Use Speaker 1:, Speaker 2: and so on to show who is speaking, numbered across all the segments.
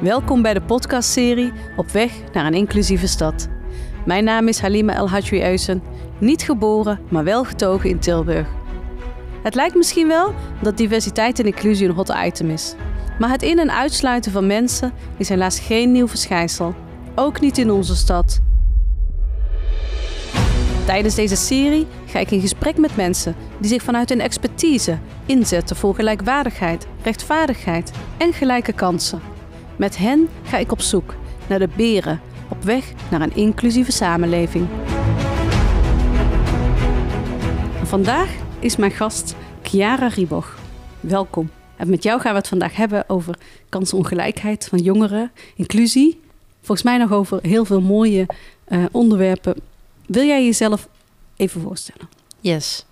Speaker 1: Welkom bij de podcastserie Op weg naar een inclusieve stad. Mijn naam is Halima El Hadji Eusen, niet geboren, maar wel getogen in Tilburg. Het lijkt misschien wel dat diversiteit en inclusie een hot item is. Maar het in- en uitsluiten van mensen is helaas geen nieuw verschijnsel. Ook niet in onze stad. Tijdens deze serie ga ik in gesprek met mensen die zich vanuit hun expertise inzetten voor gelijkwaardigheid, rechtvaardigheid en gelijke kansen. Met hen ga ik op zoek naar de beren op weg naar een inclusieve samenleving. Vandaag is mijn gast Chiara Rieboch. Welkom. En met jou gaan we het vandaag hebben over kansenongelijkheid van jongeren, inclusie. Volgens mij nog over heel veel mooie uh, onderwerpen. Wil jij jezelf even voorstellen?
Speaker 2: Yes.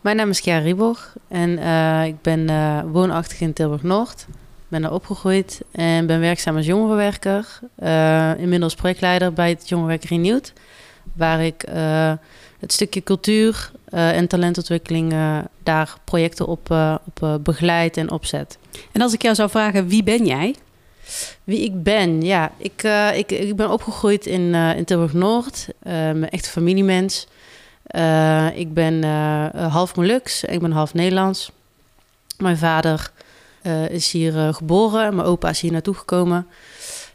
Speaker 2: Mijn naam is Chiara Rieboch en uh, ik ben uh, woonachtig in Tilburg-Noord ben daar opgegroeid en ben werkzaam als jongerenwerker. Uh, inmiddels projectleider bij het Jongerenwerk Renewed. Waar ik uh, het stukje cultuur uh, en talentontwikkeling daar projecten op, op begeleid en opzet.
Speaker 1: En als ik jou zou vragen, wie ben jij?
Speaker 2: Wie ik ben? Ja, ik, ik, ik ben opgegroeid in, in Tilburg-Noord. mijn echte familiemens. ik ben half Molux, ik ben half Nederlands. Mijn vader uh, is hier uh, geboren. Mijn opa is hier naartoe gekomen.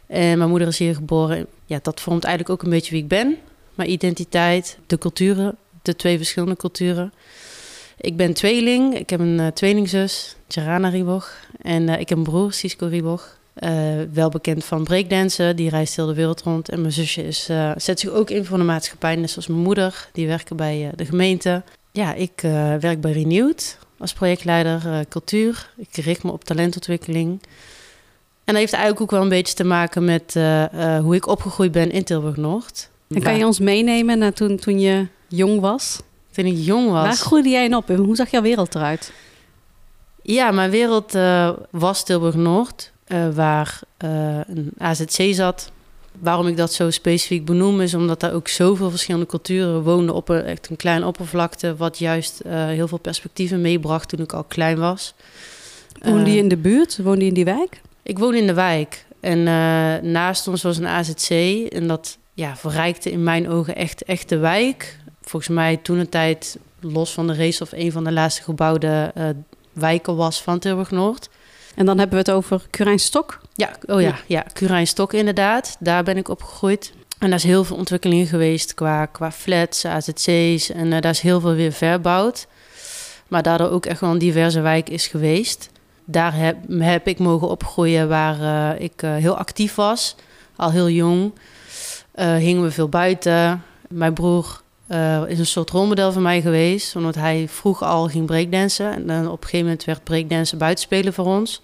Speaker 2: En mijn moeder is hier geboren. Ja, dat vormt eigenlijk ook een beetje wie ik ben. Mijn identiteit, de culturen, de twee verschillende culturen. Ik ben tweeling. Ik heb een uh, tweelingzus, Jarana Rieboch. En ik heb een broer, Cisco Rieboch. wel bekend van breakdansen. Die reist heel de wereld rond. En mijn zusje is, zet zich ook in voor de maatschappij. Net zoals mijn moeder. Die werken bij de gemeente. Ja, ik werk bij Renewed als projectleider uh, cultuur. Ik richt me op talentontwikkeling. En dat heeft eigenlijk ook wel een beetje te maken met uh, uh, hoe ik opgegroeid ben in Tilburg-Noord.
Speaker 1: En kan je ons meenemen naar toen, toen je jong was?
Speaker 2: Toen ik jong was.
Speaker 1: Waar groeide jij in op en hoe zag jouw wereld eruit?
Speaker 2: Ja, mijn wereld was Tilburg-Noord, waar een AZC zat. Waarom ik dat zo specifiek benoem is omdat daar ook zoveel verschillende culturen woonden op een, echt een kleine oppervlakte, wat juist uh, heel veel perspectieven meebracht toen ik al klein was.
Speaker 1: Woonde je in de buurt? Woonde je in die wijk?
Speaker 2: Ik woon in de wijk en uh, naast ons was een AZC en dat ja, verrijkte in mijn ogen echt, echt de wijk. Volgens mij toen een tijd los van de race of een van de laatste gebouwde uh, wijken was van Tilburg-Noord.
Speaker 1: En dan hebben we het over Curijnstok?
Speaker 2: Ja, oh ja, ja Curijnstok inderdaad. Daar ben ik opgegroeid. En daar is heel veel ontwikkeling geweest qua, qua flats, AZC's. En uh, daar is heel veel weer verbouwd. Maar daardoor ook echt wel een diverse wijk is geweest. Daar heb, heb ik mogen opgroeien waar uh, ik uh, heel actief was. Al heel jong. hingen we veel buiten. Mijn broer is een soort rolmodel voor mij geweest. Omdat hij vroeg al ging breakdansen. En dan op een gegeven moment werd breakdansen buitenspelen voor ons.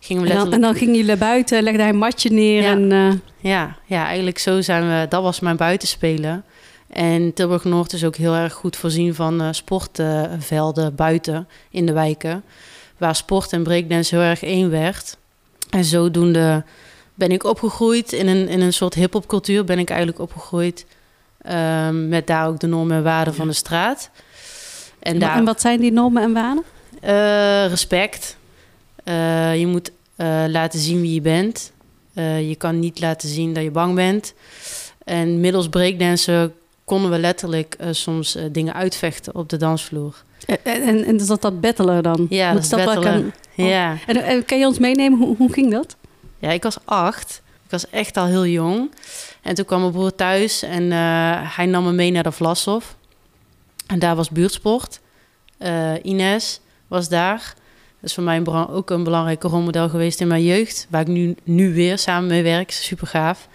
Speaker 1: Gingen we en, dan, en dan gingen jullie buiten, legde hij een matje neer.
Speaker 2: Ja.
Speaker 1: En, uh...
Speaker 2: ja, ja, eigenlijk zo zijn we. Dat was mijn buitenspelen. En Tilburg Noord is ook heel erg goed voorzien van uh, sportvelden buiten in de wijken. Waar sport en breakdance heel erg één werd. En zodoende ben ik opgegroeid in een, in een soort hip-hop cultuur. Ben ik eigenlijk opgegroeid um, met daar ook de normen en waarden van de straat.
Speaker 1: En, daar, en wat zijn die normen en waarden?
Speaker 2: Uh, respect. Uh, je moet uh, laten zien wie je bent. Je kan niet laten zien dat je bang bent. En middels breakdansen konden we letterlijk soms dingen uitvechten op de dansvloer.
Speaker 1: En, en, en is dat dat battelen dan?
Speaker 2: Ja, dat, dat battelen. Kan... Oh. Ja.
Speaker 1: En, en, kan je ons meenemen, hoe, hoe ging dat?
Speaker 2: Ja, ik was acht. Ik was echt al heel jong. En toen kwam mijn broer thuis en hij nam me mee naar de Vlashof. En daar was buurtsport. Ines was daar. Dat is voor mij ook een belangrijke rolmodel geweest in mijn jeugd. Waar ik nu, nu weer samen mee werk. Super gaaf.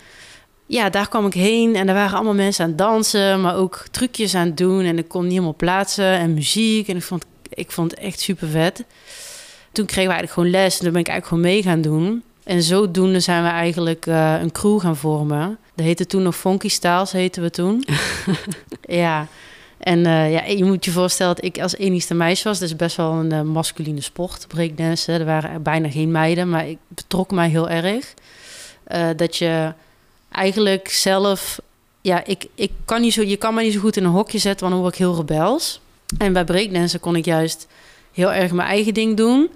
Speaker 2: Ja, daar kwam ik heen en er waren allemaal mensen aan dansen, maar ook trucjes aan doen. En ik kon niet helemaal plaatsen en muziek. En ik vond, ik vond het echt super vet. Toen kregen we eigenlijk gewoon les en daar ben ik eigenlijk gewoon mee gaan doen. En zodoende zijn we eigenlijk uh, een crew gaan vormen. Dat heette toen nog Funky Styles, heten we toen. ja, en uh, ja, je moet je voorstellen dat ik als enigste meisje was. Dus best wel een uh, masculine sport, breakdansen. Er waren er bijna geen meiden, maar ik betrok mij heel erg. Dat je eigenlijk zelf... Ja, ik, ik kan niet zo, je kan me niet zo goed in een hokje zetten, want dan word ik heel rebels. En bij breakdansen kon ik juist heel erg mijn eigen ding doen.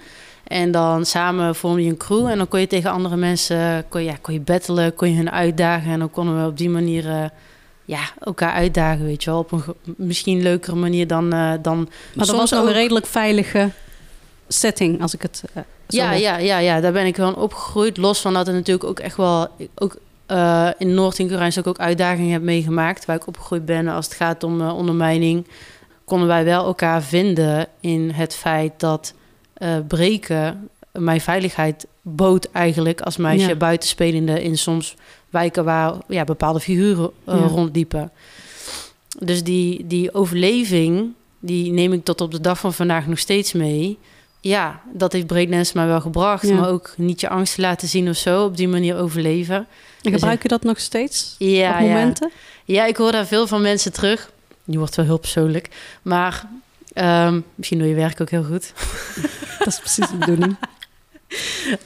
Speaker 2: En dan samen vorm je een crew en dan kon je tegen andere mensen kon, ja, kon je battelen, kon je hun uitdagen. En dan konden we op die manier uh, ja, elkaar uitdagen, weet je wel. Op een misschien leukere manier dan... Uh, dan
Speaker 1: maar dat was ook een redelijk veilige setting, als ik het uh,
Speaker 2: ja, ja, ja, ja, daar ben ik wel opgegroeid. Los van dat het natuurlijk ook echt wel... Ook, in noord in ook uitdagingen heb meegemaakt... waar ik opgegroeid ben als het gaat om ondermijning... konden wij wel elkaar vinden in het feit dat uh, breken mijn veiligheid bood eigenlijk als meisje ja. buitenspelende in soms wijken waar ja, bepaalde figuren uh, rondliepen. Dus die, die overleving, die neem ik tot op de dag van vandaag nog steeds mee. Ja, dat heeft breakdance mij wel gebracht. Maar ook niet je angst laten zien of zo. Op die manier overleven. En
Speaker 1: dus gebruik je dat nog steeds? Ja, op momenten?
Speaker 2: Ja. ja, ik hoor daar veel van mensen terug. Die wordt wel heel persoonlijk. Maar um, misschien doe je werk ook heel goed.
Speaker 1: dat is precies de bedoeling.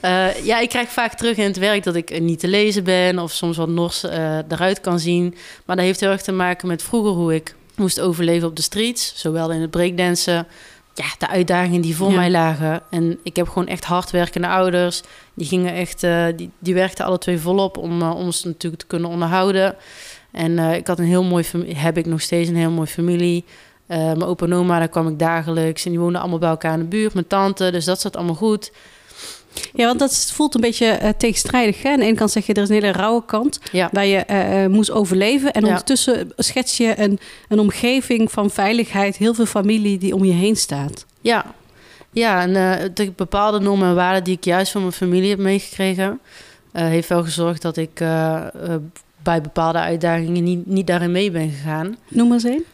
Speaker 2: Uh, ja, ik krijg vaak terug in het werk dat ik niet te lezen ben of soms wat nors uh, eruit kan zien. Maar dat heeft heel erg te maken met vroeger hoe ik moest overleven op de streets, zowel in het breakdansen. Ja, de uitdagingen die voor mij lagen. En ik heb gewoon echt hardwerkende ouders. Die gingen echt, uh, die, die werkten alle twee volop om ons natuurlijk te kunnen onderhouden. En ik had een heel mooi, heb ik nog steeds een heel mooie familie. Uh, mijn opa en oma, daar kwam ik dagelijks. En die woonden allemaal bij elkaar in de buurt. Mijn tante, dus dat zat allemaal goed.
Speaker 1: Ja, want dat voelt een beetje uh, tegenstrijdig. Hè? Aan de ene kant zeg je, er is een hele rauwe kant... Ja. waar je uh, moest overleven. En ja. ondertussen schets je een, een omgeving van veiligheid... heel veel familie die om je heen staat.
Speaker 2: Ja, ja en de bepaalde normen en waarden... die ik juist van mijn familie heb meegekregen... heeft wel gezorgd dat ik bij bepaalde uitdagingen... niet, niet daarin mee ben gegaan.
Speaker 1: Noem maar eens een.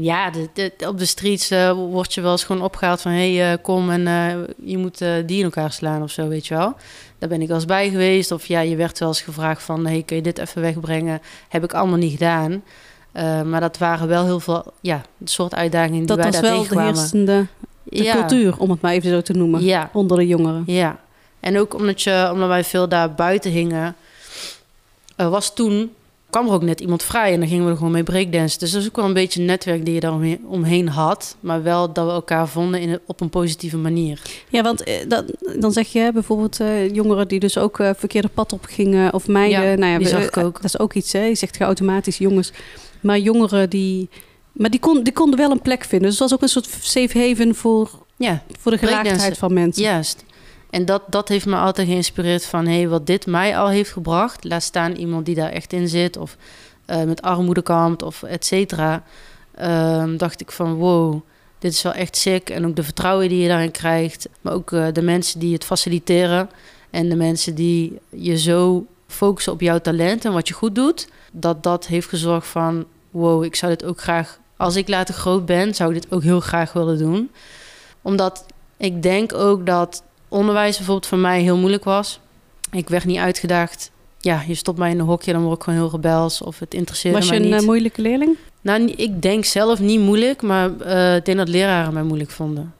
Speaker 2: Ja, de, op de streets uh, word je wel eens gewoon opgehaald van... hé, hey, uh, kom en uh, je moet die in elkaar slaan of zo, weet je wel. Daar ben ik wel eens bij geweest. Of ja, je werd wel eens gevraagd van... hé, hey, kun je dit even wegbrengen? Heb ik allemaal niet gedaan. maar dat waren wel heel veel, ja, de soort uitdagingen die
Speaker 1: dat
Speaker 2: wij daar
Speaker 1: tegenkwamen. Dat was wel de heersende de ja. cultuur, om het maar even zo te noemen, ja. onder de jongeren.
Speaker 2: Ja, en ook omdat, je, omdat wij veel daar buiten hingen... was toen kwam er ook net iemand vrij en dan gingen we er gewoon mee breakdansen. Dus dat is ook wel een beetje een netwerk die je daar omheen had. Maar wel dat we elkaar vonden in, op een positieve manier.
Speaker 1: Ja, want eh, dat, dan zeg je bijvoorbeeld uh, jongeren die dus ook uh, verkeerde pad op gingen. Of meiden. Ja, nou ja,
Speaker 2: die zag ik ook.
Speaker 1: Dat is ook iets, hè. Je zegt automatisch jongens. Maar jongeren die... Maar die, kon, die konden wel een plek vinden. Dus dat was ook een soort safe haven voor, ja, voor de geraakteheid van mensen.
Speaker 2: Juist. En dat, dat heeft me altijd geïnspireerd van... hey, wat dit mij al heeft gebracht... laat staan iemand die daar echt in zit... of uh, met armoede kampt of et cetera... Um, dacht ik van wow, dit is wel echt sick. En ook de vertrouwen die je daarin krijgt... maar ook uh, de mensen die het faciliteren... en de mensen die je zo focussen op jouw talent... en wat je goed doet... dat dat heeft gezorgd van... wow, ik zou dit ook graag... als ik later groot ben, zou ik dit ook heel graag willen doen. Omdat ik denk ook dat onderwijs bijvoorbeeld voor mij heel moeilijk was. Ik werd niet uitgedaagd. Ja, je stopt mij in een hokje, dan word ik gewoon heel rebels of het interesseerde
Speaker 1: mij
Speaker 2: niet.
Speaker 1: Was je een uh, moeilijke leerling?
Speaker 2: Nou, ik denk zelf niet moeilijk, maar uh, ik denk dat leraren mij moeilijk vonden.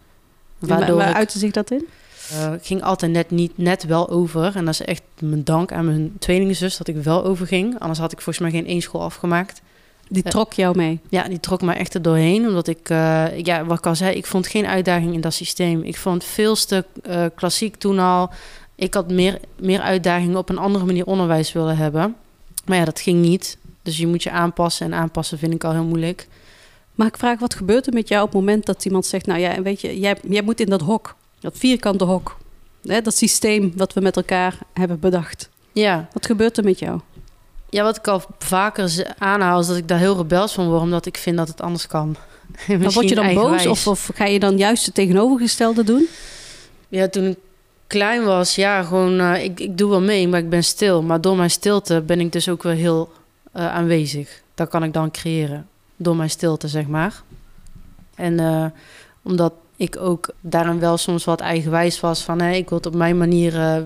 Speaker 1: Waardoor waar uitte zich dat in?
Speaker 2: Uh, ik ging altijd net niet net wel over. En dat is echt mijn dank aan mijn tweelingzus dat ik wel overging. Anders had ik volgens mij geen één school afgemaakt.
Speaker 1: Die trok jou mee?
Speaker 2: Ja, die trok me echt er doorheen. Omdat ik, uh, ja, wat ik al zei, ik vond geen uitdaging in dat systeem. Ik vond veel te uh, klassiek toen al. Ik had meer, meer uitdagingen op een andere manier onderwijs willen hebben. Maar ja, dat ging niet. Dus je moet je aanpassen. En aanpassen vind ik al heel moeilijk.
Speaker 1: Maar ik vraag, wat gebeurt er met jou op het moment dat iemand zegt... nou ja, weet je, jij, jij moet in dat hok. Dat vierkante hok. Hè, dat systeem wat we met elkaar hebben bedacht.
Speaker 2: Ja.
Speaker 1: Wat gebeurt er met jou?
Speaker 2: Ja, wat ik al vaker aanhaal is dat ik daar heel rebels van word, omdat ik vind dat het anders kan.
Speaker 1: maar word je dan boos of, of, ga je dan juist het tegenovergestelde doen?
Speaker 2: Ja, toen ik klein was, ja, gewoon, uh, ik, ik doe wel mee, maar ik ben stil. Maar door mijn stilte ben ik dus ook wel heel uh, aanwezig. Dat kan ik dan creëren, door mijn stilte, zeg maar. En uh, omdat ik ook daarin wel soms wat eigenwijs was van... Hey, ik wil het op mijn manier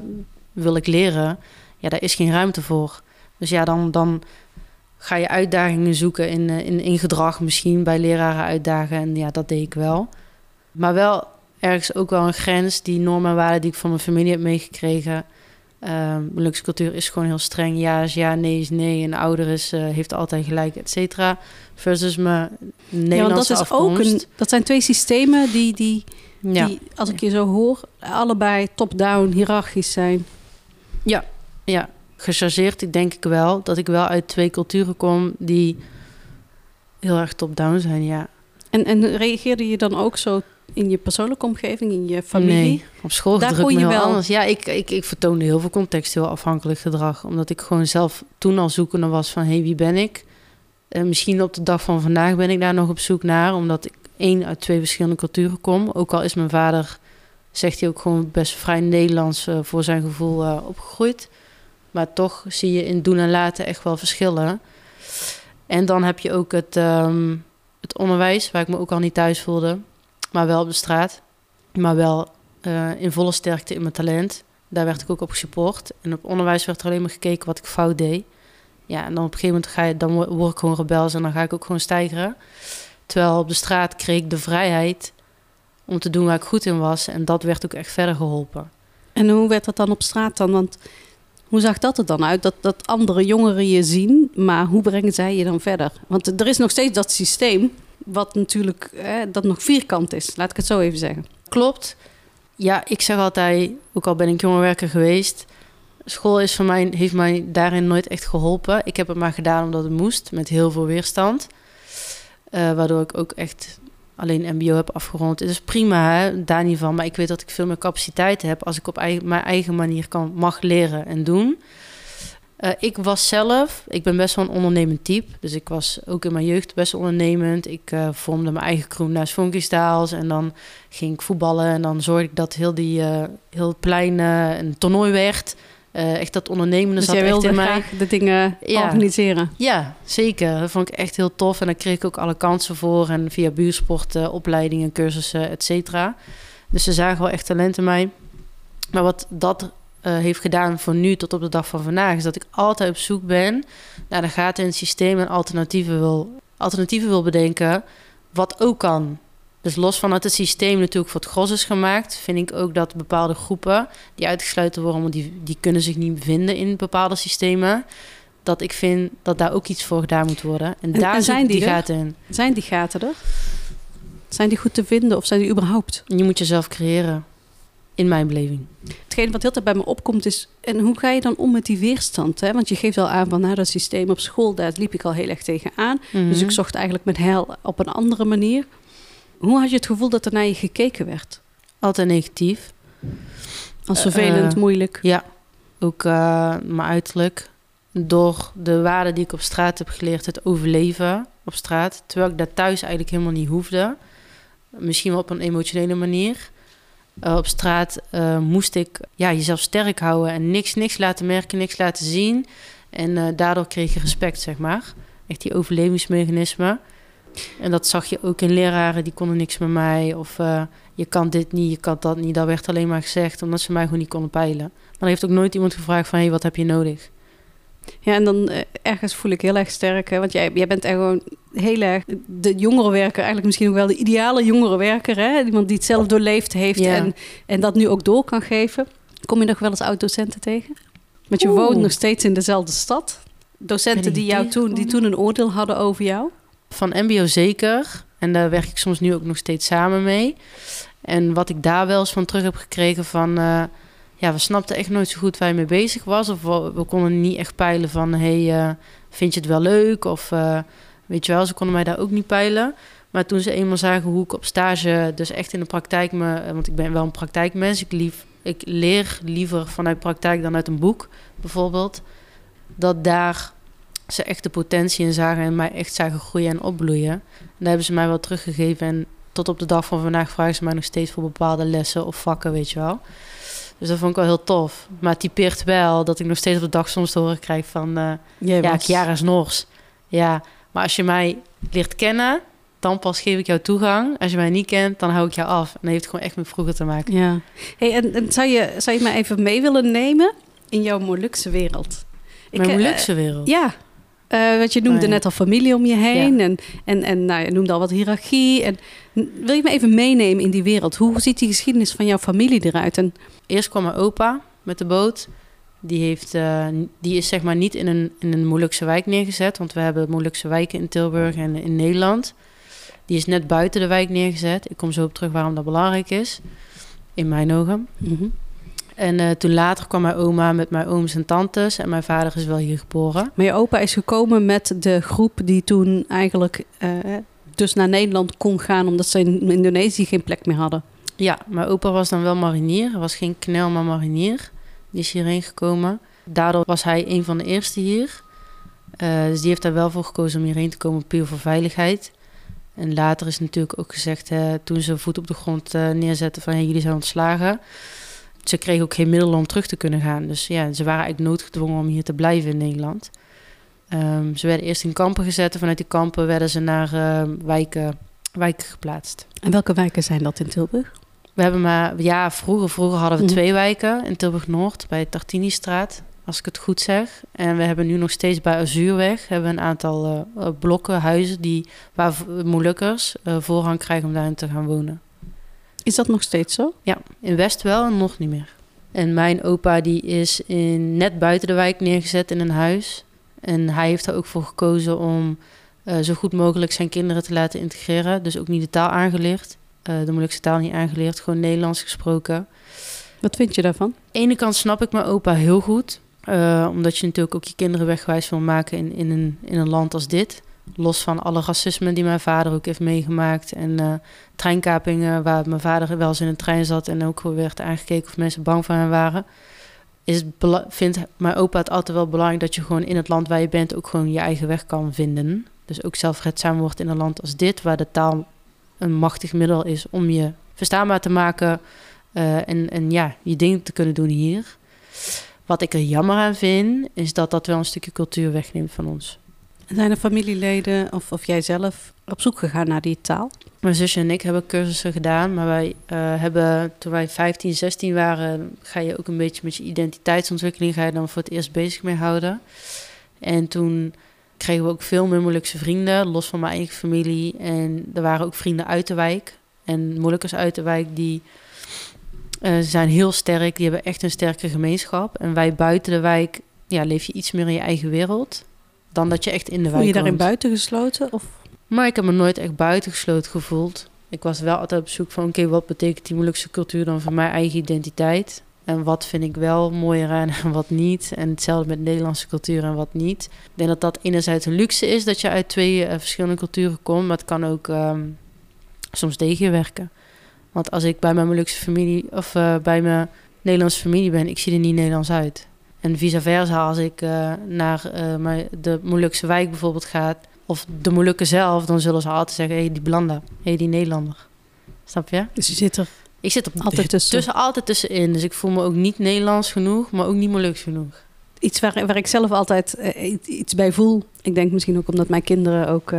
Speaker 2: wil ik leren. Ja, daar is geen ruimte voor. Dus ja, dan, dan ga je uitdagingen zoeken in, eh, in, in gedrag misschien bij leraren uitdagen. En ja, dat deed ik wel. Maar wel ergens ook wel een grens, die normen en waarden die ik van mijn familie heb meegekregen. Um, Luxe cultuur is gewoon heel streng. Ja is ja, nee is nee. En ouder is, uh, heeft altijd gelijk, et cetera. Versus mijn Nederlandse ja, want dat is
Speaker 1: afkomst. Ook een, dat zijn twee systemen die, die
Speaker 2: Ja.
Speaker 1: Die, als ik je zo hoor, allebei top-down, hiërarchisch zijn.
Speaker 2: Ja, ja. Gechargeerd, ik denk ik wel. Dat ik wel uit twee culturen kom die heel erg top-down zijn, ja.
Speaker 1: En, en reageerde je dan ook zo in je persoonlijke omgeving, in je familie?
Speaker 2: Nee, op school
Speaker 1: Daar
Speaker 2: gedrukt
Speaker 1: kon je wel.
Speaker 2: anders. Ja, ik, ik, ik vertoonde heel veel contextueel afhankelijk gedrag. Omdat ik gewoon zelf toen al zoekende was van... hé, hey, wie ben ik? En misschien op de dag van vandaag ben ik daar nog op zoek naar. Omdat ik één uit twee verschillende culturen kom. Ook al is mijn vader, zegt hij ook gewoon best vrij Nederlands... eh, voor zijn gevoel eh, opgegroeid. Maar toch zie je in doen en laten echt wel verschillen. En dan heb je ook het, ehm, het onderwijs... waar ik me ook al niet thuis voelde. Maar wel op de straat. Maar wel eh, in volle sterkte in mijn talent. Daar werd ik ook op gesupport. En op onderwijs werd er alleen maar gekeken wat ik fout deed. Ja, en dan op een gegeven moment ga je, dan wo- word ik gewoon rebels en dan ga ik ook gewoon stijgeren. Terwijl op de straat kreeg ik de vrijheid om te doen waar ik goed in was. En dat werd ook echt verder geholpen.
Speaker 1: En hoe werd dat dan op straat dan? Want hoe zag dat er dan uit? Dat, dat andere jongeren je zien, maar hoe brengen zij je dan verder? Want er is nog steeds dat systeem, wat natuurlijk dat nog vierkant is. Laat ik het zo even zeggen.
Speaker 2: Klopt. Ja, ik zeg altijd, ook al ben ik jongerenwerker geweest... school is voor mij, heeft mij daarin nooit echt geholpen. Ik heb het maar gedaan omdat het moest, met heel veel weerstand. Eh, waardoor ik ook echt alleen mbo heb afgerond. Het is prima, daar niet van. Maar ik weet dat ik veel meer capaciteit heb... als ik op eigen, mijn eigen manier kan, mag leren en doen... Eh, ik was zelf, ik ben best wel een ondernemend type. Dus ik was ook in mijn jeugd best ondernemend. Ik eh, vormde mijn eigen crew naast Funky Styles. En dan ging ik voetballen. En dan zorgde ik dat heel, die, eh, heel het plein een toernooi werd. Eh, echt dat ondernemende
Speaker 1: Dus
Speaker 2: zat
Speaker 1: jij
Speaker 2: echt
Speaker 1: wilde
Speaker 2: in mij.
Speaker 1: graag de dingen
Speaker 2: Ja.
Speaker 1: organiseren.
Speaker 2: Ja, zeker. Dat vond ik echt heel tof. En daar kreeg ik ook alle kansen voor. En via buursport, eh, opleidingen, cursussen, et cetera. Dus ze zagen wel echt talent in mij. Maar wat dat eh, heeft gedaan voor nu tot op de dag van vandaag... is dat ik altijd op zoek ben naar de gaten in het systeem... en alternatieven wil, alternatieven wil bedenken, wat ook kan. Dus los van dat het systeem natuurlijk voor het gros is gemaakt... vind ik ook dat bepaalde groepen die uitgesloten worden... want die, die kunnen zich niet vinden in bepaalde systemen dat ik vind dat daar ook iets voor gedaan moet worden. En,
Speaker 1: En-
Speaker 2: daar
Speaker 1: en
Speaker 2: zijn die,
Speaker 1: die
Speaker 2: gaten in.
Speaker 1: Zijn die gaten er? Zijn die goed te vinden of zijn die überhaupt?
Speaker 2: Je moet jezelf creëren, in mijn beleving.
Speaker 1: Hetgeen wat heel tijd bij me opkomt is... en hoe ga je dan om met die weerstand? Hè? Want je geeft al aan van nou, dat systeem op school... daar liep ik al heel erg tegenaan. Dus
Speaker 2: Mhm.
Speaker 1: ik zocht eigenlijk mijn heil op een andere manier. Hoe had je het gevoel dat er naar je gekeken werd?
Speaker 2: Altijd negatief.
Speaker 1: Als
Speaker 2: Eh,
Speaker 1: vervelend,
Speaker 2: eh,
Speaker 1: moeilijk.
Speaker 2: Ja, ook eh, mijn uiterlijk. Door de waarden die ik op straat heb geleerd, het overleven op straat. Terwijl ik dat thuis eigenlijk helemaal niet hoefde. Misschien wel op een emotionele manier. Op straat moest ik ja, jezelf sterk houden en niks, niks laten merken, niks laten zien. En daardoor kreeg je respect, zeg maar. Echt die overlevingsmechanismen. En dat zag je ook in leraren, die konden niks met mij. Of eh, je kan dit niet, je kan dat niet. Dat werd alleen maar gezegd, omdat ze mij gewoon niet konden peilen. Maar er heeft ook nooit iemand gevraagd van... hé, hey, wat heb je nodig?
Speaker 1: Ja, en dan eh, ergens voel ik heel erg sterk. Hè? Want jij, jij bent echt gewoon heel erg de jongerenwerker. Eigenlijk misschien ook wel de ideale jongerenwerker. Hè? Iemand die het zelf doorleefd heeft
Speaker 2: Ja.
Speaker 1: en, en dat nu ook door kan geven. Kom je nog wel eens oud-docenten tegen? Want je
Speaker 2: Oeh.
Speaker 1: woont nog steeds in dezelfde stad. Docenten die, jou toen, die toen een oordeel hadden over jou.
Speaker 2: Van mbo zeker. En daar werk ik soms nu ook nog steeds samen mee. En wat ik daar wel eens van terug heb gekregen van... eh, ja, we snapten echt nooit zo goed waar je mee bezig was. Of we, konden niet echt peilen van... hey, eh, vind je het wel leuk? Of eh, weet je wel, ze konden mij daar ook niet peilen. Maar toen ze eenmaal zagen hoe ik op stage... dus echt in de praktijk me... want ik ben wel een praktijkmens. Ik, lief, ik leer liever vanuit praktijk dan uit een boek, bijvoorbeeld. Dat daar ze echt de potentie in zagen... en mij echt zagen groeien en opbloeien. En daar hebben ze mij wel teruggegeven. En tot op de dag van vandaag vragen ze mij nog steeds voor bepaalde lessen of vakken, weet je wel. Dus dat vond ik wel heel tof. Maar het typeert wel dat ik nog steeds op de dag soms te horen krijg van... eh,
Speaker 1: Jij
Speaker 2: ja,
Speaker 1: was-
Speaker 2: Chiara is Nors. Ja, maar als je mij leert kennen, dan pas geef ik jou toegang. Als je mij niet kent, dan hou ik jou af. En dat heeft gewoon echt met vroeger te maken.
Speaker 1: Ja. Hey, en, en zou, je, zou je mij even mee willen nemen in jouw Molukse wereld?
Speaker 2: Mijn
Speaker 1: eh,
Speaker 2: Molukse wereld.
Speaker 1: Ja, Want je noemde net al familie om je heen en, en, en nou, je noemde al wat hiërarchie. En, wil je me even meenemen in die wereld? Hoe ziet die geschiedenis van jouw familie eruit? En,
Speaker 2: Eerst kwam mijn opa met de boot. Die, heeft, eh, die is zeg maar niet in een, in een Molukse wijk neergezet. Want we hebben Molukse wijken in Tilburg en in Nederland. Die is net buiten de wijk neergezet. Ik kom zo op terug waarom dat belangrijk is. In mijn ogen.
Speaker 1: Mhm.
Speaker 2: En eh, toen later kwam mijn oma met mijn ooms en tantes. En mijn vader is wel hier geboren.
Speaker 1: Maar je opa is gekomen met de groep die toen eigenlijk eh, dus naar Nederland kon gaan... omdat ze in Indonesië geen plek meer hadden.
Speaker 2: Ja, mijn opa was dan wel marinier. Hij was geen knel, maar marinier. Die is hierheen gekomen. Daardoor was hij een van de eerste hier. Eh, dus die heeft daar wel voor gekozen om hierheen te komen, puur voor veiligheid. En later is natuurlijk ook gezegd, toen ze voet op de grond eh, neerzetten van hey, jullie zijn ontslagen. Ze kregen ook geen middelen om terug te kunnen gaan. Dus ja, ze waren eigenlijk noodgedwongen om hier te blijven in Nederland. Ehm, ze werden eerst in kampen gezet. En vanuit die kampen werden ze naar eh, wijken, wijken geplaatst.
Speaker 1: En welke wijken zijn dat in Tilburg?
Speaker 2: We hebben maar, ja, vroeger, vroeger hadden we
Speaker 1: Mhm.
Speaker 2: twee wijken in Tilburg-Noord bij Tartini-straat, als ik het goed zeg. En we hebben nu nog steeds bij Azuurweg hebben we een aantal eh, eh, blokken, huizen, die, waar Molukkers eh, voorrang krijgen om daarin te gaan wonen.
Speaker 1: Is dat nog steeds zo?
Speaker 2: Ja, in West wel en nog niet meer. En mijn opa die is in, net buiten de wijk neergezet in een huis. En hij heeft er ook voor gekozen om eh, zo goed mogelijk zijn kinderen te laten integreren. Dus ook niet de taal aangeleerd. eh, de moeilijkste taal niet aangeleerd, gewoon Nederlands gesproken.
Speaker 1: Wat vind je daarvan?
Speaker 2: Aan de ene kant snap ik mijn opa heel goed. eh, omdat je natuurlijk ook je kinderen wegwijs wil maken in, in, een, in een land als dit. Los van alle racisme die mijn vader ook heeft meegemaakt. En eh, treinkapingen waar mijn vader wel eens in een trein zat... en ook werd aangekeken of mensen bang voor hem waren. Is vindt mijn opa het altijd wel belangrijk... dat je gewoon in het land waar je bent ook gewoon je eigen weg kan vinden. Dus ook zelfredzaam wordt in een land als dit... waar de taal een machtig middel is om je verstaanbaar te maken... eh, en, en ja, je ding te kunnen doen hier. Wat ik er jammer aan vind, is dat dat wel een stukje cultuur wegneemt van ons.
Speaker 1: Zijn er familieleden of, of jij zelf op zoek gegaan naar die taal?
Speaker 2: Mijn zusje en ik hebben cursussen gedaan, maar wij eh, hebben, toen wij 15, 16 waren, ga je ook een beetje met je identiteitsontwikkeling, ga je dan voor het eerst bezig mee houden. En toen kregen we ook veel Molukse vrienden, los van mijn eigen familie. En er waren ook vrienden uit de wijk en Molukkers uit de wijk die eh, zijn heel sterk, die hebben echt een sterke gemeenschap. En wij buiten de wijk, ja, leef je iets meer in je eigen wereld dan dat je echt in de
Speaker 1: Voel
Speaker 2: wijk
Speaker 1: je daarin
Speaker 2: woont.
Speaker 1: buitengesloten? Of?
Speaker 2: Maar ik heb me nooit echt buitengesloten gevoeld. Ik was wel altijd op zoek van, oké, wat betekent die Molukse cultuur dan voor mijn eigen identiteit? En wat vind ik wel mooier aan en wat niet? En hetzelfde met Nederlandse cultuur en wat niet. Ik denk dat dat enerzijds een luxe is, dat je uit twee eh, verschillende culturen komt. Maar het kan ook ehm, soms tegen je werken. Want als ik bij mijn Molukse familie of eh, bij mijn Nederlandse familie ben, ik zie er niet Nederlands uit. En vice versa, als ik eh, naar mijn, de Molukse wijk bijvoorbeeld ga, of de Molukken zelf, dan zullen ze altijd zeggen: hé, hey, die Blanda, hé, hey, die Nederlander. Snap je?
Speaker 1: Dus je zit er
Speaker 2: Ik zit op
Speaker 1: altijd tussen.
Speaker 2: tussen altijd tussenin. Dus ik voel me ook niet Nederlands genoeg, maar ook niet Moluks genoeg.
Speaker 1: Iets waar, waar ik zelf altijd eh, iets bij voel. Ik denk misschien ook omdat mijn kinderen ook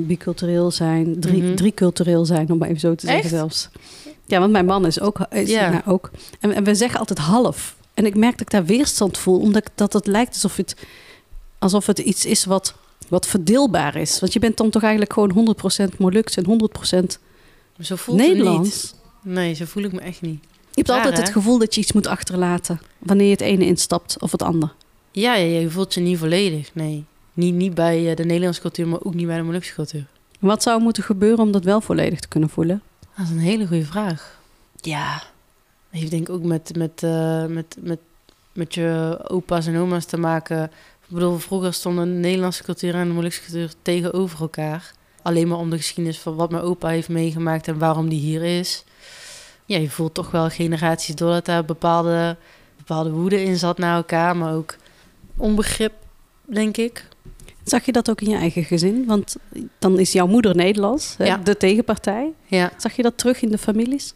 Speaker 1: bicultureel zijn. Drie, driecultureel zijn, om maar even zo te zeggen
Speaker 2: Echt?
Speaker 1: zelfs. Ja, want mijn man is ook. Is,
Speaker 2: Ja.
Speaker 1: nou, ook. En, en we zeggen altijd half. En ik merk dat ik daar weerstand voel. Omdat ik- dat het lijkt alsof het, alsof het iets is wat, wat verdeelbaar is. Want je bent dan toch eigenlijk gewoon 100% Moluks en 100%
Speaker 2: Zo voelt het
Speaker 1: Nederlands.
Speaker 2: niet. Nee, zo voel ik me echt niet.
Speaker 1: Je hebt
Speaker 2: Raar,
Speaker 1: altijd
Speaker 2: hè?
Speaker 1: het gevoel dat je iets moet achterlaten. Wanneer je het ene instapt of het ander.
Speaker 2: Ja, ja, je voelt je niet volledig. Nee. Niet, niet bij eh, de Nederlandse cultuur, maar ook niet bij de Molukse cultuur.
Speaker 1: Wat zou moeten gebeuren om dat wel volledig te kunnen voelen?
Speaker 2: Dat is een hele goede vraag. Ja, heeft denk ik ook met, met, eh, met, met, met je opa's en oma's te maken. Ik bedoel, vroeger stonden de Nederlandse cultuur en de Molukse cultuur tegenover elkaar. Alleen maar om de geschiedenis van wat mijn opa heeft meegemaakt en waarom die hier is. Ja, je voelt toch wel generaties door dat daar bepaalde, bepaalde woede in zat naar elkaar, maar ook onbegrip, denk ik.
Speaker 1: Zag je dat ook in je eigen gezin? Want dan is jouw moeder Nederlands, hè,
Speaker 2: Ja.
Speaker 1: de tegenpartij.
Speaker 2: Ja.
Speaker 1: Zag je dat terug in de families?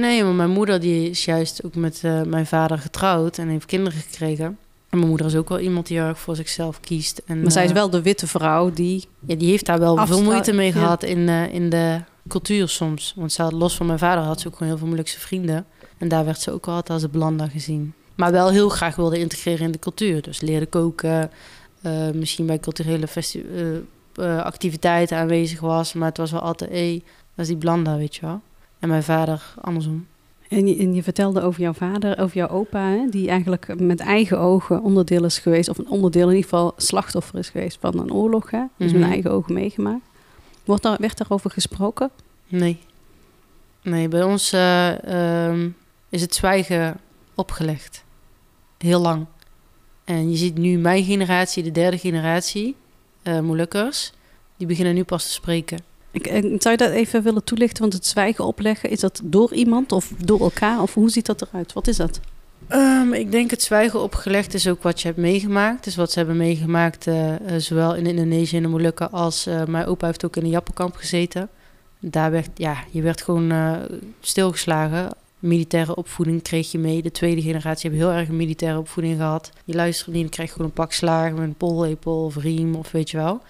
Speaker 2: Nee, maar mijn moeder die is juist ook met eh, mijn vader getrouwd en heeft kinderen gekregen. En mijn moeder is ook wel iemand die heel erg voor zichzelf kiest. En,
Speaker 1: Maar zij is
Speaker 2: eh,
Speaker 1: wel de witte vrouw die...
Speaker 2: Ja, die heeft daar wel
Speaker 1: Afstra-
Speaker 2: veel moeite mee
Speaker 1: ja.
Speaker 2: gehad in, in de cultuur soms. Want ze had, los van mijn vader had ze ook gewoon heel veel Molukse vrienden. En daar werd ze ook wel altijd als een blanda gezien. Maar wel heel graag wilde integreren in de cultuur. Dus leerde koken, eh, misschien bij culturele festi- activiteiten aanwezig was. Maar het was wel altijd, hé, dat is die blanda, weet je wel. En mijn vader andersom.
Speaker 1: En je, en je vertelde over jouw vader, over jouw opa... Hè, die eigenlijk met eigen ogen onderdeel is geweest... of een onderdeel in ieder geval slachtoffer is geweest van een oorlog. Hè? Dus
Speaker 2: Mhm.
Speaker 1: met eigen ogen meegemaakt. Wordt daar, werd daarover gesproken?
Speaker 2: Nee. Nee, bij ons eh, ehm, is het zwijgen opgelegd. Heel lang. En je ziet nu mijn generatie, de derde generatie, uh, Molukkers, die beginnen nu pas te spreken.
Speaker 1: Ik, ik, zou je dat even willen toelichten? Want het zwijgen opleggen, is dat door iemand of door elkaar? Of hoe ziet dat eruit? Wat is dat?
Speaker 2: Um, ik denk het zwijgen opgelegd is ook wat je hebt meegemaakt. Dus wat ze hebben meegemaakt, uh, zowel in Indonesië en de Molukken als mijn opa heeft ook in een jappenkamp gezeten. Daar werd, ja, je werd gewoon stilgeslagen. Militaire opvoeding kreeg je mee. De tweede generatie hebben heel erg een militaire opvoeding gehad. Je luistert niet, dan krijg je gewoon een pak slagen met een pollepel of riem of weet je wel.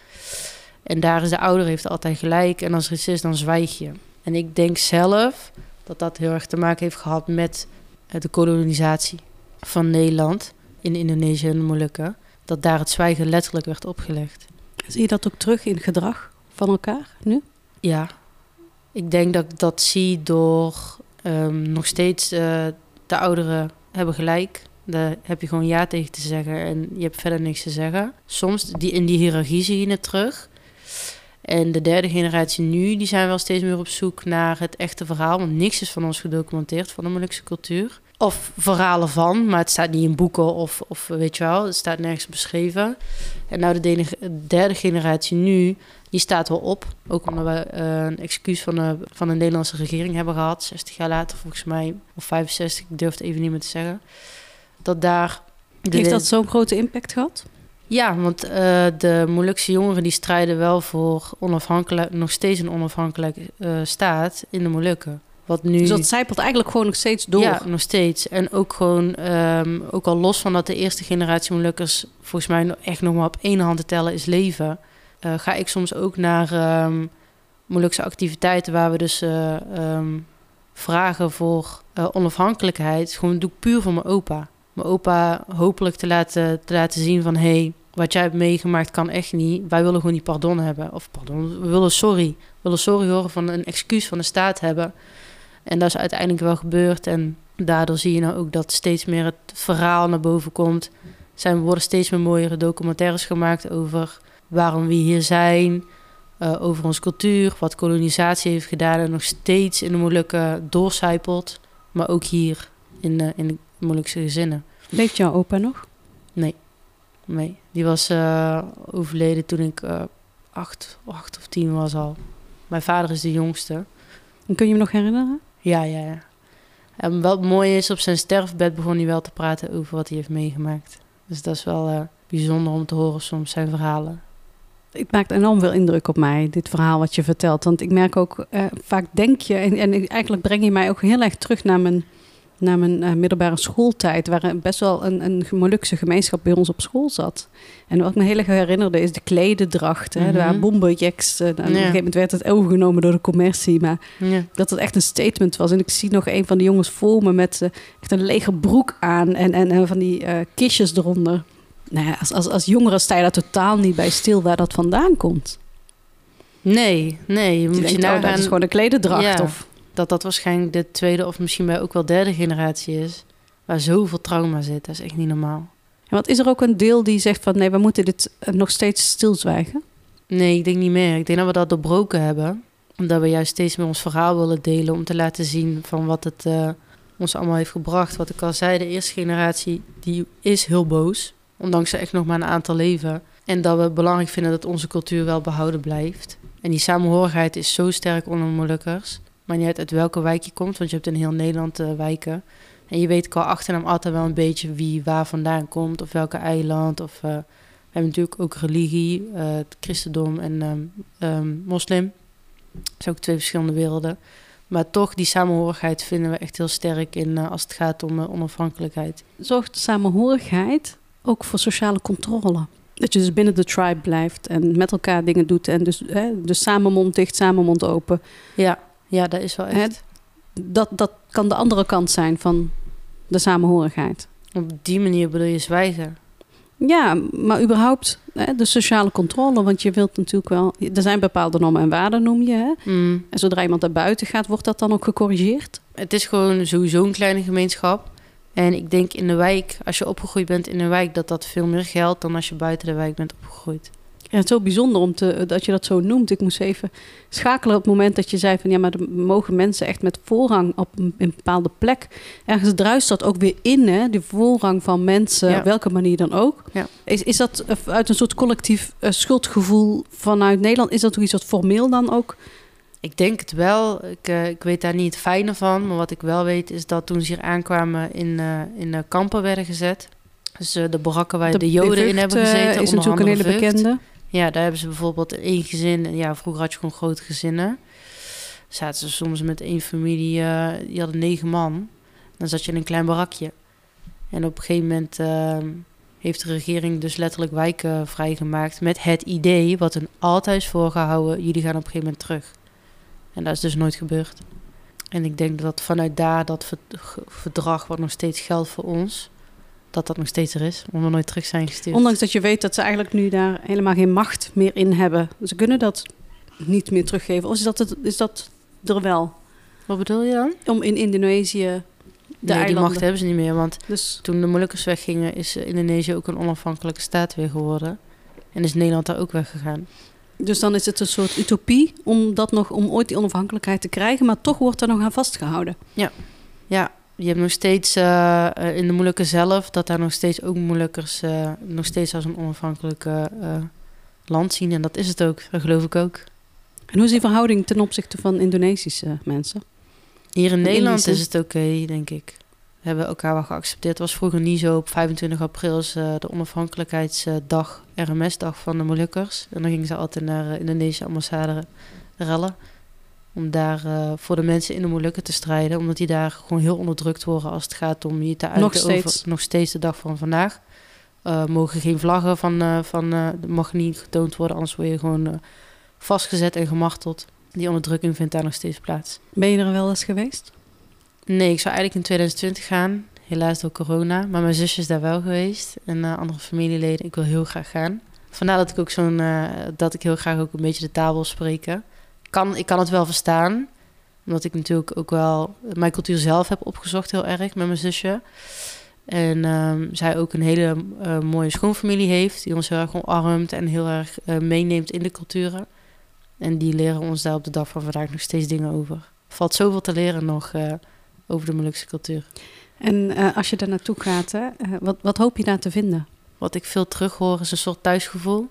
Speaker 2: En daar is de ouder heeft altijd gelijk. En als er iets is, dan zwijg je. En ik denk zelf dat dat heel erg te maken heeft gehad met de kolonisatie van Nederland in Indonesië en de Molukken. Dat daar het zwijgen letterlijk werd opgelegd.
Speaker 1: Zie je dat ook terug in gedrag van elkaar nu?
Speaker 2: Ja, ik denk dat ik dat zie door um, nog steeds uh, de ouderen hebben gelijk. Daar heb je gewoon ja tegen te zeggen en je hebt verder niks te zeggen. Soms die, in die hiërarchie zie je het terug. En de derde generatie nu, die zijn wel steeds meer op zoek naar het echte verhaal. Want niks is van ons gedocumenteerd, van de Molukse cultuur. Of verhalen van, maar het staat niet in boeken of, of weet je wel, het staat nergens beschreven. En nou de derde generatie nu, die staat wel op. Ook omdat we uh, een excuus van de, van de Nederlandse regering hebben gehad, 60 jaar later volgens mij, of 65, ik durf het even niet meer te zeggen. Dat daar...
Speaker 1: Heeft dat zo'n grote impact gehad?
Speaker 2: Ja, want uh, de Molukse jongeren die strijden wel voor onafhankelijk, nog steeds een onafhankelijk uh, staat in de Molukken.
Speaker 1: Wat nu... Dus dat zijpelt eigenlijk gewoon nog steeds door?
Speaker 2: Ja, nog steeds. En ook gewoon, um, ook al los van dat de eerste generatie Molukkers volgens mij echt nog maar op één hand te tellen is leven, uh, ga ik soms ook naar um, Molukse activiteiten waar we dus um, vragen voor onafhankelijkheid. Gewoon doe ik puur voor mijn opa mijn opa hopelijk te laten, te laten zien van... hé, hey, wat jij hebt meegemaakt kan echt niet. Wij willen gewoon die pardon hebben. Of pardon, we willen sorry. We willen sorry horen van een excuus van de staat hebben. En dat is uiteindelijk wel gebeurd. En daardoor zie je nou ook dat steeds meer het verhaal naar boven komt. Zijn, worden steeds meer mooiere documentaires gemaakt over waarom we hier zijn... Uh, over onze cultuur, wat kolonisatie heeft gedaan... en nog steeds in de moeilijke doorcijpelt. Maar ook hier in de, in de moeilijkste gezinnen.
Speaker 1: Leeft jouw opa nog?
Speaker 2: Nee. Nee. Die was uh, overleden toen ik uh, acht, acht of tien was al. Mijn vader is de jongste.
Speaker 1: En kun je me nog herinneren?
Speaker 2: Ja, ja, ja. En wat mooi is, op zijn sterfbed begon hij wel te praten over wat hij heeft meegemaakt. Dus dat is wel uh, bijzonder om te horen soms zijn verhalen.
Speaker 1: Het maakt enorm veel indruk op mij, dit verhaal wat je vertelt. Want ik merk ook, vaak denk je, en, en eigenlijk breng je mij ook heel erg terug naar mijn naar mijn uh, middelbare schooltijd, waar best wel een, een Molukse gemeenschap bij ons op school zat. En wat me heel erg herinnerde is de klededracht. Hè, mm -hmm. Waar bombenjacks, uh, op een gegeven moment werd het overgenomen door de commercie, maar ja. dat het echt een statement was. En ik zie nog een van de jongens voor me met uh, echt een lege broek aan en, en, en van die kistjes eronder. Nou ja, als, als, als jongere sta je daar totaal niet bij stil waar dat vandaan komt.
Speaker 2: Nee, nee. Je, moet
Speaker 1: je, denkt, oh, dat is gewoon een klededracht. Ja. Of
Speaker 2: dat dat waarschijnlijk de tweede of misschien bij ook wel derde generatie is. Waar zoveel trauma zit. Dat is echt niet normaal.
Speaker 1: En wat is er ook een deel die zegt van nee, we moeten dit nog steeds stilzwijgen?
Speaker 2: Nee, ik denk niet meer. Ik denk dat we dat doorbroken hebben. Omdat we juist steeds meer ons verhaal willen delen. Om te laten zien van wat het uh, ons allemaal heeft gebracht. Wat ik al zei, de eerste generatie die is heel boos. Ondanks ze echt nog maar een aantal leven. En dat we belangrijk vinden dat onze cultuur wel behouden blijft. En die samenhorigheid is zo sterk onder Molukkers. Maar niet uit, uit welke wijk je komt, want je hebt in heel Nederland uh, wijken. En je weet qua achternaam altijd wel een beetje wie waar vandaan komt, of welke eiland. Of, uh, we hebben natuurlijk ook religie, uh, het christendom en um, um, moslim. Dat zijn ook twee verschillende werelden. Maar toch, die samenhorigheid vinden we echt heel sterk in als het gaat om onafhankelijkheid.
Speaker 1: Zorgt samenhorigheid ook voor sociale controle? Dat je dus binnen de tribe blijft en met elkaar dingen doet. En dus, hè, dus samen mond dicht, samen mond open.
Speaker 2: Ja. Ja, dat is wel echt.
Speaker 1: dat, dat kan de andere kant zijn van de samenhorigheid.
Speaker 2: Op die manier bedoel je zwijgen?
Speaker 1: Ja, maar überhaupt hè, de sociale controle. Want je wilt natuurlijk wel... Er zijn bepaalde normen en waarden, noem je. Hè? Mm. En zodra iemand naar buiten gaat, wordt dat dan ook gecorrigeerd?
Speaker 2: Het is gewoon sowieso een kleine gemeenschap. En ik denk in de wijk, als je opgegroeid bent in een wijk... dat dat veel meer geldt dan als je buiten de wijk bent opgegroeid.
Speaker 1: Ja, het is zo bijzonder om te, dat je dat zo noemt. Ik moest even schakelen op het moment dat je zei van ja, maar mogen mensen echt met voorrang op een, een bepaalde plek. Ergens druist dat ook weer in, hè? Die voorrang van mensen,
Speaker 2: Ja.
Speaker 1: op welke manier dan ook.
Speaker 2: Ja.
Speaker 1: Is, is dat uit een soort collectief eh, schuldgevoel vanuit Nederland? Is dat toch iets wat formeel dan ook?
Speaker 2: Ik denk het wel. Ik, eh, ik weet daar niet het fijne van. Maar wat ik wel weet is dat toen ze hier aankwamen in, eh, in de kampen werden gezet. Dus de barakken waar de, Joden in
Speaker 1: Vught,
Speaker 2: hebben gezeten.
Speaker 1: is
Speaker 2: onder
Speaker 1: natuurlijk een hele
Speaker 2: Vught.
Speaker 1: bekende.
Speaker 2: Ja, daar hebben ze bijvoorbeeld één gezin. Ja, vroeger had je gewoon grote gezinnen. Zaten ze soms met één familie, eh, die hadden negen man. Dan zat je in een klein barakje. En op een gegeven moment eh, heeft de regering dus letterlijk wijken vrijgemaakt... met het idee, wat hun altijd is voorgehouden... jullie gaan op een gegeven moment terug. En dat is dus nooit gebeurd. En ik denk dat vanuit daar dat verdrag, wat nog steeds geldt voor ons... dat dat nog steeds er is, omdat we nooit terug zijn gestuurd.
Speaker 1: Ondanks dat je weet dat ze eigenlijk nu daar helemaal geen macht meer in hebben. Ze kunnen dat niet meer teruggeven. Of is dat, het, is dat er wel?
Speaker 2: Wat bedoel je dan?
Speaker 1: Om in Indonesië de
Speaker 2: nee, die macht hebben ze niet meer, want
Speaker 1: Dus
Speaker 2: toen de Molukkers weggingen, is eh, Indonesië ook een onafhankelijke staat weer geworden. En is Nederland daar ook weggegaan.
Speaker 1: Dus dan is het een soort utopie om, dat nog, om ooit die onafhankelijkheid te krijgen, maar toch wordt er nog aan vastgehouden.
Speaker 2: Ja, je hebt nog steeds eh, in de Molukken zelf, dat daar nog steeds ook Molukkers eh, nog steeds als een onafhankelijke eh, land zien. En dat is het ook, dat geloof ik ook.
Speaker 1: En hoe is die verhouding ten opzichte van Indonesische mensen?
Speaker 2: Hier in
Speaker 1: In
Speaker 2: Nederland is het oké, denk ik. We hebben elkaar wel geaccepteerd. Het was vroeger niet zo. Op 25 april is de onafhankelijkheidsdag, RMS-dag van de Molukkers. En dan gingen ze altijd naar de Indonesische ambassade rellen. Om daar eh, voor de mensen in de Molukken te strijden. Omdat die daar gewoon heel onderdrukt worden als het gaat om je te uiten
Speaker 1: Nog steeds.
Speaker 2: over... Nog steeds de dag van vandaag. Eh, mogen geen vlaggen van... eh van mag niet getoond worden, anders word je gewoon vastgezet en gemarteld. Die onderdrukking vindt daar nog steeds plaats.
Speaker 1: Ben je er wel eens geweest?
Speaker 2: Nee, ik zou eigenlijk in 2020 gaan. Helaas door corona. Maar mijn zusje is daar wel geweest. En andere familieleden. Ik wil heel graag gaan. Vandaar dat ik ook zo'n... dat ik heel graag ook een beetje de taal wil spreken. Kan, ik kan het wel verstaan. Omdat ik natuurlijk ook wel mijn cultuur zelf heb opgezocht heel erg met mijn zusje. En ehm, zij ook een hele eh, mooie schoonfamilie heeft. Die ons heel erg omarmt en heel erg eh, meeneemt in de culturen. En die leren ons daar op de dag van vandaag nog steeds dingen over. Er valt zoveel te leren nog eh, over de Molukse cultuur.
Speaker 1: En als je daar naartoe gaat, hè, wat, wat hoop je daar te vinden?
Speaker 2: Wat ik veel terughoor is een soort thuisgevoel.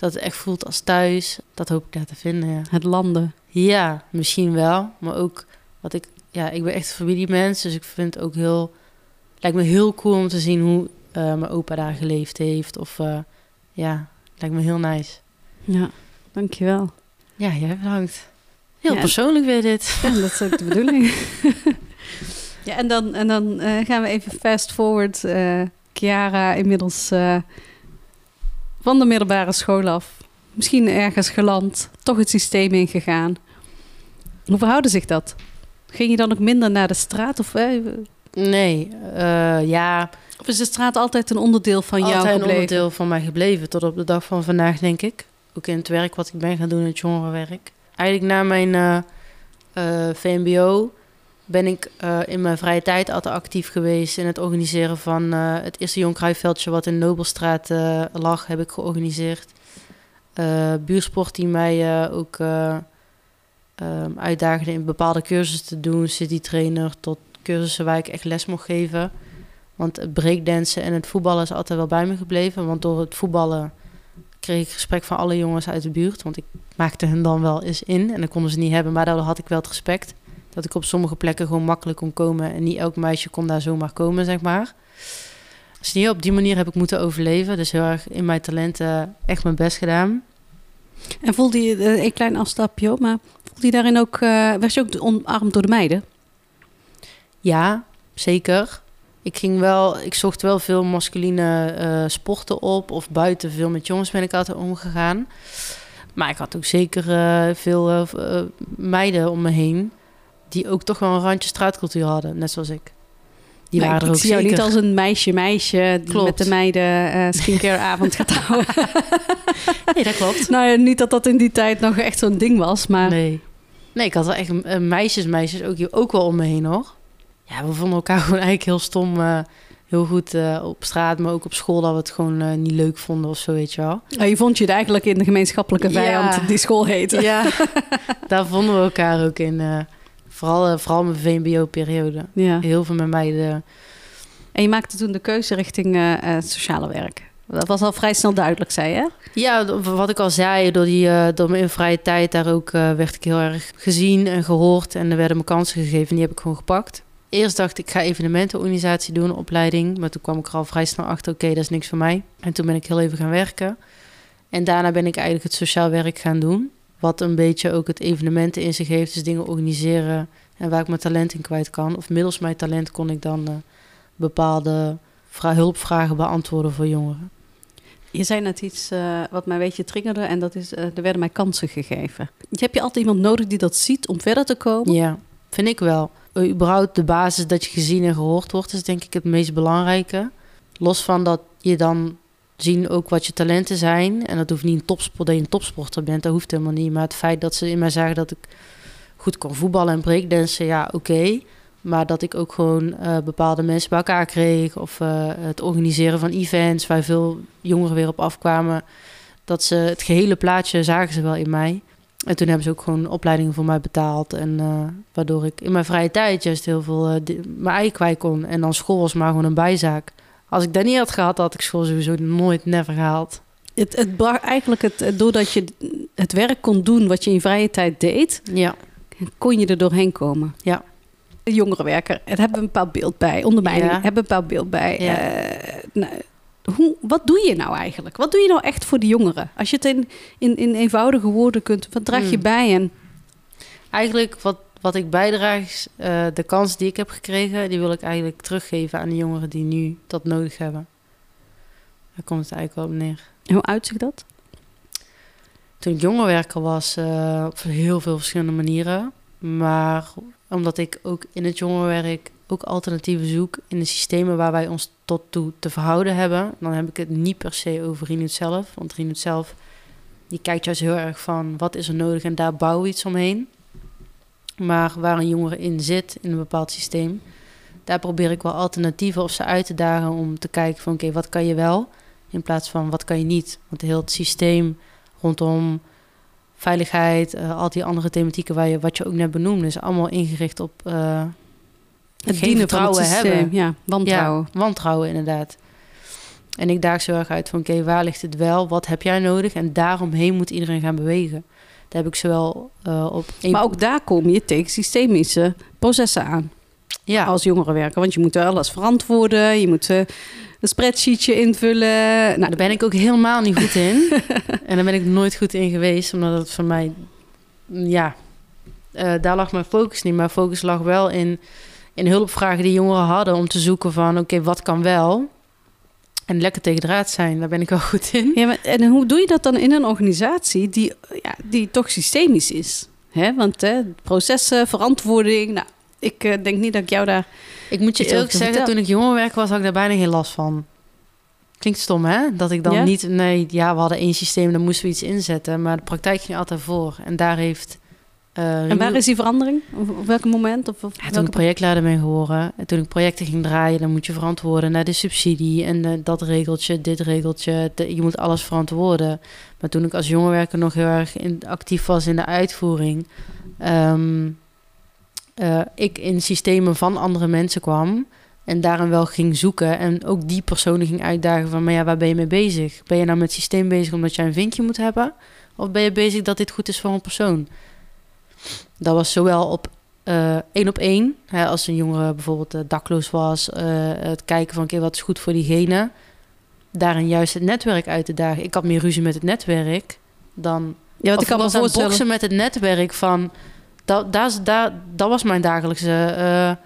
Speaker 2: Dat het echt voelt als thuis. Dat hoop ik daar te vinden, ja.
Speaker 1: Het landen.
Speaker 2: Ja, misschien wel. Maar ook wat ik... Ja, ik ben echt een familiemens. Dus ik vind het ook heel... Lijkt me heel cool om te zien hoe eh, mijn opa daar geleefd heeft. Of eh, ja, lijkt me heel nice.
Speaker 1: Ja, dankjewel.
Speaker 2: Ja, jij bedankt. Heel
Speaker 1: Ja.
Speaker 2: persoonlijk weer dit.
Speaker 1: Ja, dat is ook de bedoeling. ja, en dan, en dan eh, gaan we even fast forward. Chiara inmiddels van de middelbare school af. Misschien ergens geland. Toch het systeem ingegaan. Hoe verhoudde zich dat? Ging je dan ook minder naar de straat? Of, eh,
Speaker 2: Nee, eh, ja...
Speaker 1: of is de straat altijd een onderdeel van jou
Speaker 2: altijd een
Speaker 1: gebleven?
Speaker 2: onderdeel van mij gebleven. Tot op de dag van vandaag, denk ik. Ook in het werk wat ik ben gaan doen, het jongerenwerk. Eigenlijk na mijn eh, VMBO ben ik eh, in mijn vrije tijd altijd actief geweest... in het organiseren van eh, het eerste Jong wat in Nobelstraat eh, lag, heb ik georganiseerd. Buursport die mij ook ehm, uitdaagde in bepaalde cursussen te doen. Citytrainer tot cursussen waar ik echt les mocht geven... Want het breakdansen en het voetballen is altijd wel bij me gebleven. Want door het voetballen kreeg ik respect van alle jongens uit de buurt. Want ik maakte hen dan wel eens in. En dan konden ze niet hebben. Maar daardoor had ik wel het respect. Dat ik op sommige plekken gewoon makkelijk kon komen. En niet elk meisje kon daar zomaar komen, zeg maar. Dus hier op die manier heb ik moeten overleven. Dus heel erg in mijn talenten echt mijn best gedaan.
Speaker 1: En voelde je, eh, een klein afstapje maar voelde je daarin ook, eh, werd je ook omarmd door de meiden?
Speaker 2: Ja, zeker. Ik ging wel, ik zocht wel veel masculine eh, sporten op. Of buiten veel met jongens ben ik altijd omgegaan. Maar ik had ook zeker veel meiden om me heen. Die ook toch wel een randje straatcultuur hadden, net zoals ik. Die waren
Speaker 1: ik,
Speaker 2: er ook
Speaker 1: ik zie jou niet als een meisje-meisje die
Speaker 2: Klopt.
Speaker 1: met de meiden eh skincareavond gaat houden.
Speaker 2: Nee, dat klopt.
Speaker 1: nou ja, niet dat dat in die tijd nog echt zo'n ding was, maar
Speaker 2: Nee. Nee, ik had wel echt eh, meisjes, meisjes ook, ook wel om me heen hoor. Ja, we vonden elkaar gewoon eigenlijk heel stom, eh, heel goed op straat, maar ook op school dat we het gewoon niet leuk vonden of zo, weet je wel.
Speaker 1: Oh, je vond je eigenlijk in de gemeenschappelijke vijand
Speaker 2: Ja.
Speaker 1: die school heette.
Speaker 2: Ja, daar vonden we elkaar ook in. Vooral, eh, vooral mijn VMBO-periode.
Speaker 1: Ja.
Speaker 2: Heel veel met meiden.
Speaker 1: En je maakte toen de keuze richting het sociale werk. Dat was al vrij snel duidelijk, zei je?
Speaker 2: Ja, wat ik al zei, door, die, door mijn vrije tijd daar ook werd ik heel erg gezien en gehoord. En er werden me kansen gegeven en die heb ik gewoon gepakt. Eerst dacht ik, ik ga evenementenorganisatie doen, opleiding. Maar toen kwam ik er al vrij snel achter, oké, dat is niks voor mij. En toen ben ik heel even gaan werken. En daarna ben ik eigenlijk het sociaal werk gaan doen. Wat een beetje ook het evenementen in zich heeft. Dus dingen organiseren en waar ik mijn talent in kwijt kan. Of middels mijn talent kon ik dan eh, bepaalde vra- hulpvragen beantwoorden voor jongeren.
Speaker 1: Je zei net iets eh, wat mij een beetje triggerde en dat is, eh, er werden mij kansen gegeven. Heb je altijd iemand nodig die dat ziet om verder te komen?
Speaker 2: Ja, vind ik wel. Überhaupt de basis dat je gezien en gehoord wordt, is denk ik het meest belangrijke. Los van dat je dan zien ook wat je talenten zijn. En dat hoeft niet een topsport, dat je een topsporter bent, dat hoeft helemaal niet. Maar het feit dat ze in mij zagen dat ik goed kon voetballen en breakdansen, ja, oké. Maar dat ik ook gewoon eh, bepaalde mensen bij elkaar kreeg. Of eh, het organiseren van events waar veel jongeren weer op afkwamen. Dat ze het gehele plaatje zagen ze wel in mij. En toen hebben ze ook gewoon opleidingen voor mij betaald. En eh, waardoor ik in mijn vrije tijd juist heel veel mijn ei kwijt kon. En dan school was maar gewoon een bijzaak. Als ik dat niet had gehad, had ik school sowieso nooit, never gehaald.
Speaker 1: Het, het bracht eigenlijk, het, doordat je het werk kon doen wat je in je vrije tijd deed,
Speaker 2: Ja,
Speaker 1: kon je er doorheen komen.
Speaker 2: Ja.
Speaker 1: Jongerenwerker, het hebben we een bepaald beeld bij. Onder mij
Speaker 2: Ja.
Speaker 1: hebben we een bepaald beeld bij.
Speaker 2: Ja.
Speaker 1: Eh, nou, hoe, wat doe je nou eigenlijk? Wat doe je nou echt voor de jongeren? Als je het in, in, in eenvoudige woorden kunt, wat draag je
Speaker 2: Hmm.
Speaker 1: bij? En
Speaker 2: eigenlijk wat, wat ik bijdraag, eh, de kans die ik heb gekregen, die wil ik eigenlijk teruggeven aan de jongeren die nu dat nodig hebben. Daar komt het eigenlijk wel op neer.
Speaker 1: hoe uitziet dat?
Speaker 2: Toen ik jongerenwerker was, eh, op heel veel verschillende manieren. Maar omdat ik ook in het jongerenwerk ook alternatieven zoek in de systemen waar wij ons tot toe te verhouden hebben, dan heb ik het niet per se over Rinut zelf. Want Rinut zelf, die kijkt juist heel erg van wat is er nodig en daar bouwen we iets omheen. Maar waar een jongere in zit, in een bepaald systeem, daar probeer ik wel alternatieven of ze uit te dagen om te kijken van oké, wat kan je wel in plaats van wat kan je niet. Want heel het systeem rondom veiligheid, eh, al die andere thematieken waar je, wat je ook net benoemde, is allemaal ingericht op eh,
Speaker 1: Het
Speaker 2: geen
Speaker 1: het
Speaker 2: vertrouwen
Speaker 1: systeem.
Speaker 2: hebben.
Speaker 1: Ja, wantrouwen.
Speaker 2: Ja, wantrouwen inderdaad. En ik daag zo erg uit van oké, waar ligt het wel? Wat heb jij nodig? En daaromheen moet iedereen gaan bewegen. Daar heb ik zowel eh, op.
Speaker 1: Maar ook daar kom je tegen systemische processen aan.
Speaker 2: ja,
Speaker 1: Als jongerenwerker. Want je moet alles verantwoorden. Je moet eh, een spreadsheetje invullen. Nou,
Speaker 2: daar ben ik ook helemaal niet goed in. en daar ben ik nooit goed in geweest, omdat het voor mij, ja, eh, daar lag mijn focus niet. Mijn focus lag wel in, in hulpvragen die jongeren hadden om te zoeken van, oké, wat kan wel? En lekker tegen draad zijn, daar ben ik wel goed in.
Speaker 1: Ja, maar, en hoe doe je dat dan in een organisatie die, ja, die toch systemisch is? Hè? Want hè, processen, verantwoording. Nou, ik eh, denk niet dat ik jou daar.
Speaker 2: Ik moet je eerlijk zeggen, toen ik jongerenwerker was, had ik daar bijna geen last van. Klinkt stom, hè? Dat ik dan
Speaker 1: Ja?
Speaker 2: niet... Nee, ja, we hadden één systeem, daar moesten we iets inzetten. Maar de praktijk ging altijd voor. En daar heeft... eh,
Speaker 1: En waar is die verandering? Op, op welk moment? Of,
Speaker 2: Ja, toen ik projectleider ben geworden en toen ik projecten ging draaien, dan moet je verantwoorden naar de subsidie en dat regeltje, dit regeltje. De- je moet alles verantwoorden. Maar toen ik als jongerenwerker nog heel erg in, actief was in de uitvoering, ehm, eh, ik in systemen van andere mensen kwam en daarin wel ging zoeken en ook die personen ging uitdagen van, maar ja, waar ben je mee bezig? Ben je nou met het systeem bezig omdat jij een vinkje moet hebben? Of ben je bezig dat dit goed is voor een persoon? Dat was zowel op eh, één op één. Hè, als een jongere bijvoorbeeld eh, dakloos was, eh, het kijken van oké, wat is goed voor diegene. Daarin juist het netwerk uit te dagen. Ik had meer ruzie met het netwerk dan.
Speaker 1: Ja, wat
Speaker 2: of
Speaker 1: ik kan me
Speaker 2: het
Speaker 1: voorstellen.
Speaker 2: boksen met het netwerk van. Dat, dat, dat, dat was mijn dagelijkse.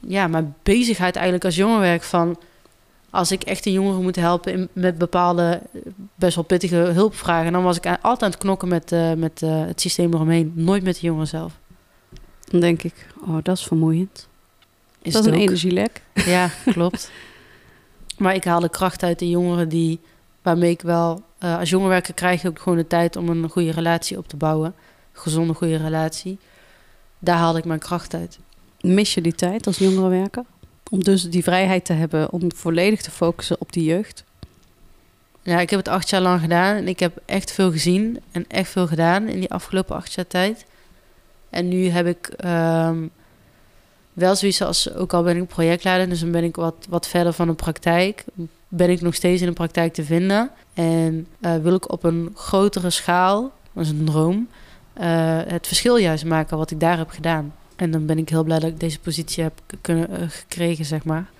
Speaker 2: ja, mijn bezigheid eigenlijk als jongerenwerk van. Als ik echt een jongere moet helpen in, met bepaalde eh, best wel pittige hulpvragen, dan was ik altijd aan het knokken met, eh, met eh, het systeem eromheen. Nooit met de jongeren zelf.
Speaker 1: Dan denk ik, oh, dat is vermoeiend.
Speaker 2: Is
Speaker 1: dat is een
Speaker 2: ook.
Speaker 1: energielek.
Speaker 2: Ja, klopt. maar ik haal de kracht uit de jongeren die, waarmee ik wel... eh, als jongerenwerker krijg je ook gewoon de tijd om een goede relatie op te bouwen. Gezonde, goede relatie. Daar haalde ik mijn kracht uit.
Speaker 1: Mis je die tijd als jongerenwerker? Om dus die vrijheid te hebben om volledig te focussen op die jeugd.
Speaker 2: Ja, ik heb het acht jaar lang gedaan en ik heb echt veel gezien en echt veel gedaan in die afgelopen acht jaar tijd. En nu heb ik ehm, wel zoiets als, ook al ben ik projectleider, dus dan ben ik wat, wat verder van de praktijk, ben ik nog steeds in de praktijk te vinden. En eh, wil ik op een grotere schaal, dat is een droom, eh, het verschil juist maken wat ik daar heb gedaan. En dan ben ik heel blij dat ik deze positie heb kunnen, uh, gekregen, zeg maar.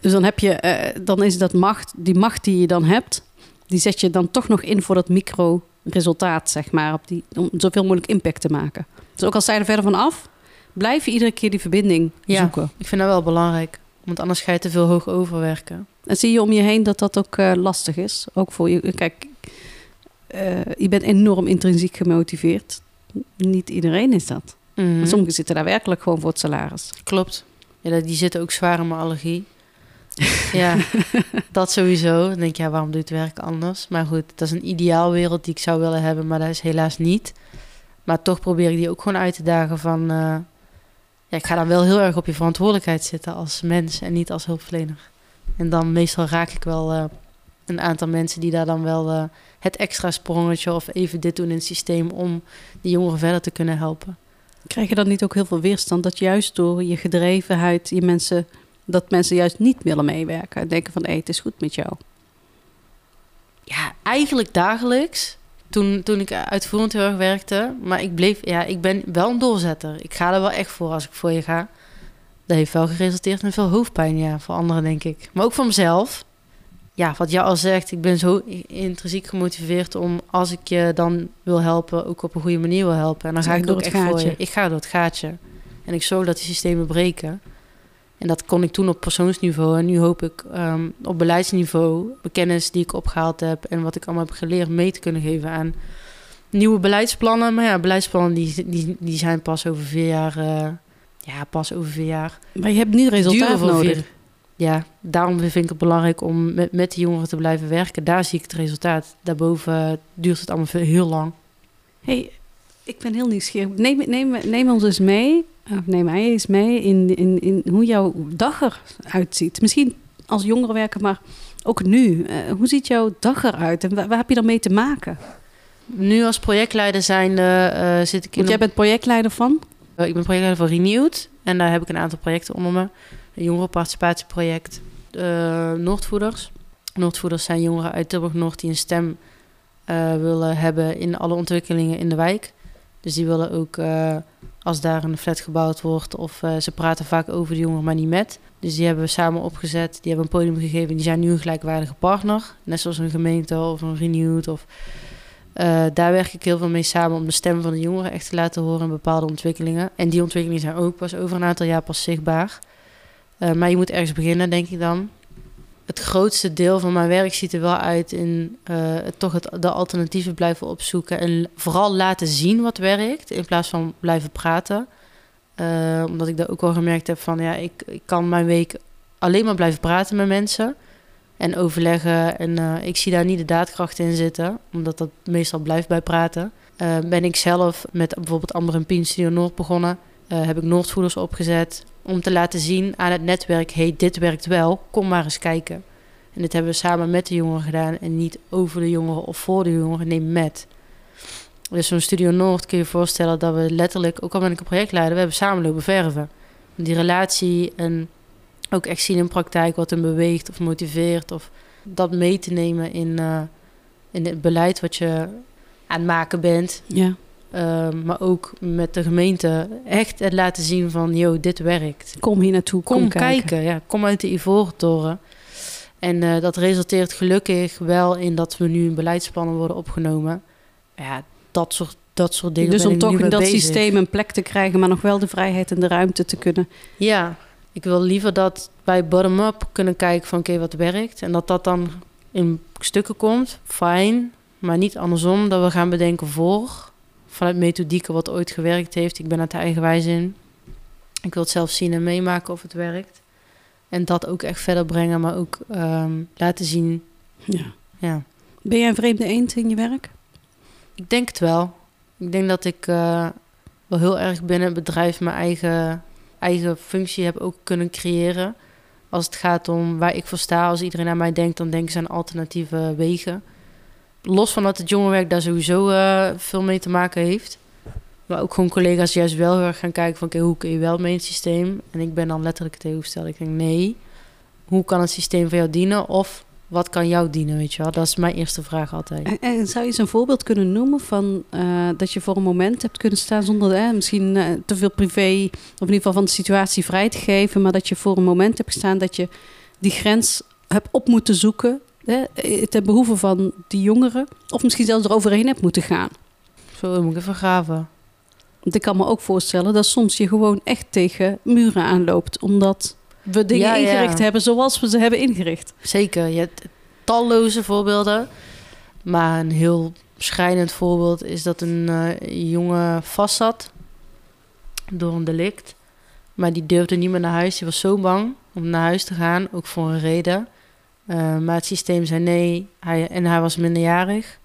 Speaker 1: Dus dan heb je, dan is dat macht, die macht die je dan hebt, die zet je dan toch nog in voor dat micro-resultaat, zeg maar, op die, om zoveel mogelijk impact te maken. Dus ook al sta je er verder van af, blijf je iedere keer die verbinding
Speaker 2: ja,
Speaker 1: zoeken.
Speaker 2: Ik vind dat wel belangrijk, want anders ga je te veel hoog overwerken.
Speaker 1: En zie je om je heen dat dat ook uh, lastig is, ook voor je. Kijk, je bent enorm intrinsiek gemotiveerd. Niet iedereen is dat. Mm -hmm. Sommigen zitten daar werkelijk gewoon voor het salaris.
Speaker 2: Klopt. Ja, die zitten ook zwaar in mijn allergie. ja, dat sowieso. Dan denk je, ja, waarom doe je het werk anders? Maar goed, dat is een ideaalwereld die ik zou willen hebben, maar dat is helaas niet. Maar toch probeer ik die ook gewoon uit te dagen van... Uh, ja, ik ga dan wel heel erg op je verantwoordelijkheid zitten als mens en niet als hulpverlener. En dan meestal raak ik wel uh, een aantal mensen die daar dan wel uh, het extra sprongetje of even dit doen in het systeem om die jongeren verder te kunnen helpen.
Speaker 1: Krijg je dan niet ook heel veel weerstand dat juist door je gedrevenheid je mensen dat mensen juist niet willen meewerken en denken van hé, het is goed met jou?
Speaker 2: Ja, eigenlijk dagelijks. Toen, toen ik uitvoerend heel erg werkte. Maar ik bleef, ja, ik ben wel een doorzetter. Ik ga er wel echt voor als ik voor je ga. Dat heeft wel geresulteerd in veel hoofdpijn, ja, voor anderen denk ik. Maar ook voor mezelf. Ja, wat jou al zegt, ik ben zo intrinsiek gemotiveerd om als ik je dan wil helpen, ook op een goede manier wil helpen. En dan ga ik, ik ook echt gaatje. voor je. Ik ga door het gaatje. En ik zorg dat die systemen breken. En dat kon ik toen op persoonsniveau. En nu hoop ik um, op beleidsniveau de kennis die ik opgehaald heb en wat ik allemaal heb geleerd mee te kunnen geven aan nieuwe beleidsplannen. Maar ja, beleidsplannen die, die, die zijn pas over vier jaar. Uh, ja, pas over vier jaar.
Speaker 1: Maar je hebt nu resultaat nodig.
Speaker 2: Vier, ja, daarom vind ik het belangrijk om met, met die jongeren te blijven werken. Daar zie ik het resultaat. Daarboven duurt het allemaal veel, heel lang.
Speaker 1: hey, ik ben heel nieuwsgierig. Neem, neem, neem ons eens mee of neem mij eens mee in, in, in hoe jouw dag eruit ziet. Misschien als jongerenwerker, maar ook nu. Uh, hoe ziet jouw dag eruit en waar, waar, heb je dan mee te maken?
Speaker 2: Nu als projectleider zijnde uh, zit ik in...
Speaker 1: Want jij bent projectleider van?
Speaker 2: Uh, ik ben projectleider van Renewed. En daar heb ik een aantal projecten onder me. Jongerenparticipatieproject. Noordvoeders. Noordvoeders zijn jongeren uit Tilburg-Noord die een stem willen hebben in alle ontwikkelingen in de wijk. Dus die willen ook als daar een flat gebouwd wordt. Of uh, ze praten vaak over de jongeren, maar niet met. Dus die hebben we samen opgezet. Die hebben een podium gegeven. Die zijn nu een gelijkwaardige partner. Net zoals een gemeente of een Renewed. Of, uh, daar werk ik heel veel mee samen om de stem van de jongeren echt te laten horen in bepaalde ontwikkelingen. En die ontwikkelingen zijn ook pas over een aantal jaar pas zichtbaar. Uh, maar je moet ergens beginnen, denk ik dan. Het grootste deel van mijn werk ziet er wel uit in uh, toch het, de alternatieven blijven opzoeken. En vooral laten zien wat werkt, in plaats van blijven praten. Uh, omdat ik daar ook wel gemerkt heb van ja, ik, ik kan mijn week alleen maar blijven praten met mensen. En overleggen. En ik zie daar niet de daadkracht in zitten, omdat dat meestal blijft bij praten. ben ik zelf met bijvoorbeeld Amber en Pien Studio Noord begonnen. Heb ik Noordvoeders opgezet om te laten zien aan het netwerk: hey, dit werkt wel, kom maar eens kijken. En dit hebben we samen met de jongeren gedaan en niet over de jongeren of voor de jongeren, nee, met. Dus zo'n Studio Noord kun je je voorstellen dat we letterlijk, ook al ben ik een projectleider, we hebben samen lopen verven. Die relatie en ook echt zien in praktijk wat hem beweegt of motiveert. Of dat mee te nemen in, uh, in het beleid wat je aan het maken bent.
Speaker 1: Ja.
Speaker 2: Uh, maar ook met de gemeente echt het laten zien van, joh, dit werkt.
Speaker 1: Kom hier naartoe, kom,
Speaker 2: kom
Speaker 1: kijken.
Speaker 2: kijken. Ja, kom uit de Ivoren Toren. En uh, dat resulteert gelukkig wel in dat we nu in beleidsplannen worden opgenomen. Ja, dat soort, dat soort dingen.
Speaker 1: Dus om toch
Speaker 2: in
Speaker 1: dat
Speaker 2: bezig.
Speaker 1: systeem een plek te krijgen, maar nog wel de vrijheid en de ruimte te kunnen.
Speaker 2: Ja, ik wil liever dat bij bottom-up kunnen kijken van oké, okay, wat werkt. En dat dat dan in stukken komt, fijn. Maar niet andersom, dat we gaan bedenken voor vanuit methodieken wat ooit gewerkt heeft. Ik ben te eigenwijs in. Ik wil het zelf zien en meemaken of het werkt. En dat ook echt verder brengen, maar ook um, laten zien.
Speaker 1: Ja.
Speaker 2: ja.
Speaker 1: Ben jij een vreemde eend in je werk?
Speaker 2: Ik denk het wel. Ik denk dat ik uh, wel heel erg binnen het bedrijf mijn eigen, eigen functie heb ook kunnen creëren. Als het gaat om waar ik voor sta, als iedereen aan mij denkt, dan denken ze aan alternatieve wegen. Los van dat het jongerenwerk daar sowieso eh, veel mee te maken heeft. Maar ook gewoon collega's juist wel heel erg gaan kijken van... oké, hoe kun je wel mee het systeem? En ik ben dan letterlijk tegengesteld. Ik denk, nee, hoe kan het systeem voor jou dienen? Of wat kan jou dienen, weet je wel? Dat is mijn eerste vraag altijd.
Speaker 1: En, zou je eens een voorbeeld kunnen noemen van uh, dat je voor een moment hebt kunnen staan zonder uh, misschien uh, te veel privé, of in ieder geval van de situatie vrij te geven, maar dat je voor een moment hebt gestaan dat je die grens hebt op moeten zoeken hè, ten behoeve van die jongeren, of misschien zelfs eroverheen hebt moeten gaan?
Speaker 2: Zo moet ik even graven.
Speaker 1: Want ik kan me ook voorstellen dat soms je gewoon echt tegen muren aanloopt, omdat we dingen ja, ingericht ja. hebben zoals we ze hebben ingericht.
Speaker 2: Zeker, je hebt talloze voorbeelden. Maar een heel schrijnend voorbeeld is dat een uh, jongen vastzat door een delict. Maar die durfde niet meer naar huis. Die was zo bang om naar huis te gaan, ook voor een reden. Uh, maar het systeem zei nee, hij, en hij was minderjarig.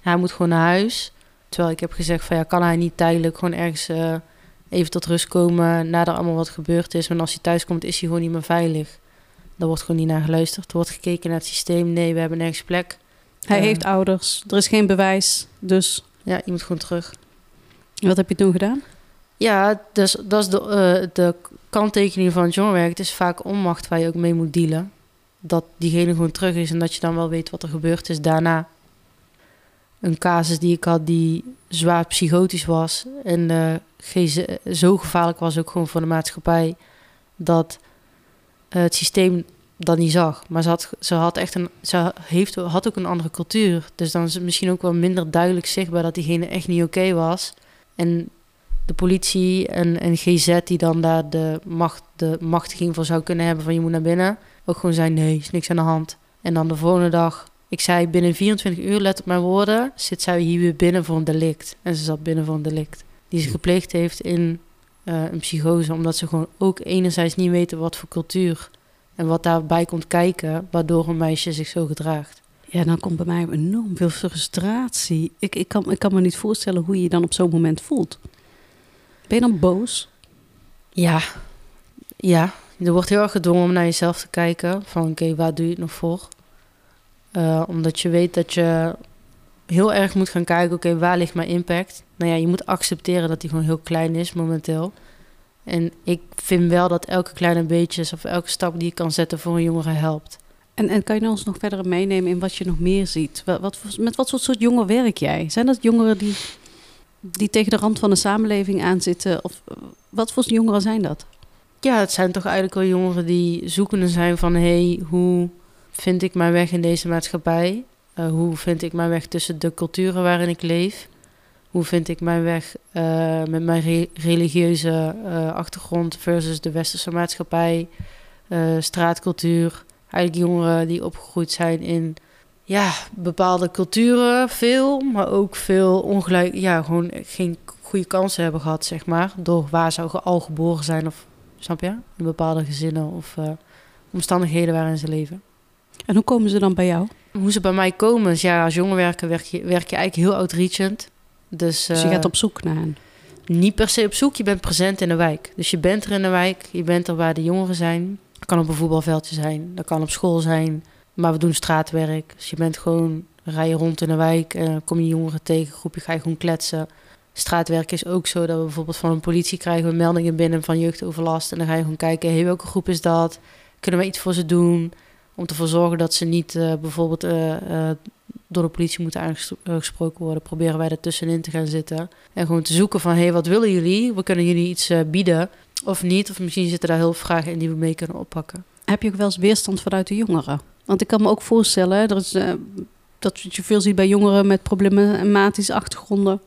Speaker 2: Hij moet gewoon naar huis. Terwijl ik heb gezegd van ja, kan hij niet tijdelijk gewoon ergens uh, even tot rust komen nadat allemaal wat gebeurd is. Want als hij thuis komt, is hij gewoon niet meer veilig. Daar wordt gewoon niet naar geluisterd. Er wordt gekeken naar het systeem. Nee, we hebben nergens plek.
Speaker 1: Hij uh, heeft ouders. Er is geen bewijs. Dus.
Speaker 2: Ja, je moet gewoon terug.
Speaker 1: Wat heb je toen gedaan?
Speaker 2: Ja, dus, dat is de, de kanttekening van het jongerenwerk. Het is vaak onmacht waar je ook mee moet dealen. Dat diegene gewoon terug is en dat je dan wel weet wat er gebeurd is daarna. Een casus die ik had die zwaar psychotisch was en uh, zo gevaarlijk was ook gewoon voor de maatschappij dat uh, het systeem dat niet zag. Maar ze had, ze had echt een, ze heeft, had ook een andere cultuur. Dus dan is het misschien ook wel minder duidelijk zichtbaar dat diegene echt niet oké was. En de politie en, en GZ die dan daar de, macht, de machtiging voor zou kunnen hebben van je moet naar binnen. Ook gewoon zei nee, is niks aan de hand. En dan de volgende dag, ik zei binnen 24 uur, let op mijn woorden, zit zij hier weer binnen voor een delict. En ze zat binnen voor een delict. Die ze gepleegd heeft in uh, een psychose, omdat ze gewoon ook enerzijds niet weten wat voor cultuur en wat daarbij komt kijken, waardoor een meisje zich zo gedraagt.
Speaker 1: Ja, dan komt bij mij enorm veel frustratie. Ik, ik, kan, ik kan me niet voorstellen hoe je je dan op zo'n moment voelt. Ben je dan boos?
Speaker 2: Ja, ja. Er wordt heel erg gedwongen om naar jezelf te kijken. Van oké, okay, waar doe je het nog voor? Uh, omdat je weet dat je heel erg moet gaan kijken, oké, waar ligt mijn impact? Nou ja, je moet accepteren dat die gewoon heel klein is momenteel. En ik vind wel dat elke kleine beetjes of elke stap die je kan zetten voor een jongere helpt.
Speaker 1: En, en kan je ons nog verder meenemen in wat je nog meer ziet? Wat, met wat voor soort jongeren werk jij? Zijn dat jongeren die, die tegen de rand van de samenleving aanzitten? Of wat voor jongeren zijn dat?
Speaker 2: Ja, het zijn toch eigenlijk wel jongeren die zoekende zijn van... hey, hoe vind ik mijn weg in deze maatschappij? Uh, hoe vind ik mijn weg tussen de culturen waarin ik leef? Hoe vind ik mijn weg uh, met mijn re religieuze uh, achtergrond versus de westerse maatschappij, straatcultuur? Eigenlijk jongeren die opgegroeid zijn in ja, bepaalde culturen, veel, maar ook veel ongelijk, ja, gewoon geen goede kansen hebben gehad, zeg maar, door waar ze al geboren zijn of, snap je, in bepaalde gezinnen of omstandigheden waarin ze leven.
Speaker 1: En hoe komen ze dan bij jou?
Speaker 2: Hoe ze bij mij komen, is ja, als jongerenwerker werk je, werk je eigenlijk heel outreachend. Dus,
Speaker 1: dus je gaat op zoek naar hen?
Speaker 2: Niet per se op zoek, je bent present in de wijk. Dus je bent er in de wijk, je bent er waar de jongeren zijn. Dat kan op een voetbalveldje zijn, dat kan op school zijn. Maar we doen straatwerk. Dus je bent gewoon, rij je rond in de wijk, en kom je jongeren tegen, groepje ga je gewoon kletsen. Straatwerk is ook zo dat we bijvoorbeeld van een politie krijgen we meldingen binnen van jeugdoverlast. En dan ga je gewoon kijken, hey, welke groep is dat? Kunnen we iets voor ze doen? Om ervoor zorgen dat ze niet uh, bijvoorbeeld uh, uh, door de politie moeten aangesproken worden. Proberen wij er tussenin te gaan zitten. En gewoon te zoeken van, hey, wat willen jullie? We kunnen jullie iets bieden of niet. Of misschien zitten daar heel veel vragen in die we mee kunnen oppakken.
Speaker 1: Heb je ook wel eens weerstand vanuit de jongeren? Want ik kan me ook voorstellen, er is, dat je veel ziet bij jongeren met problematische achtergronden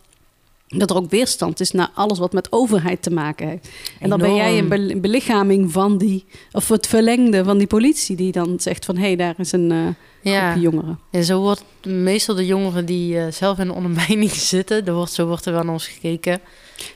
Speaker 1: dat er ook weerstand is naar alles wat met overheid te maken heeft. En dan ben jij een belichaming van die, of het verlengde van die politie, die dan zegt van hé, hey, daar is een uh, ja. jongeren.
Speaker 2: En zo wordt meestal de jongeren die uh, zelf in de ondermijning zitten, er wordt, zo wordt er wel naar ons gekeken.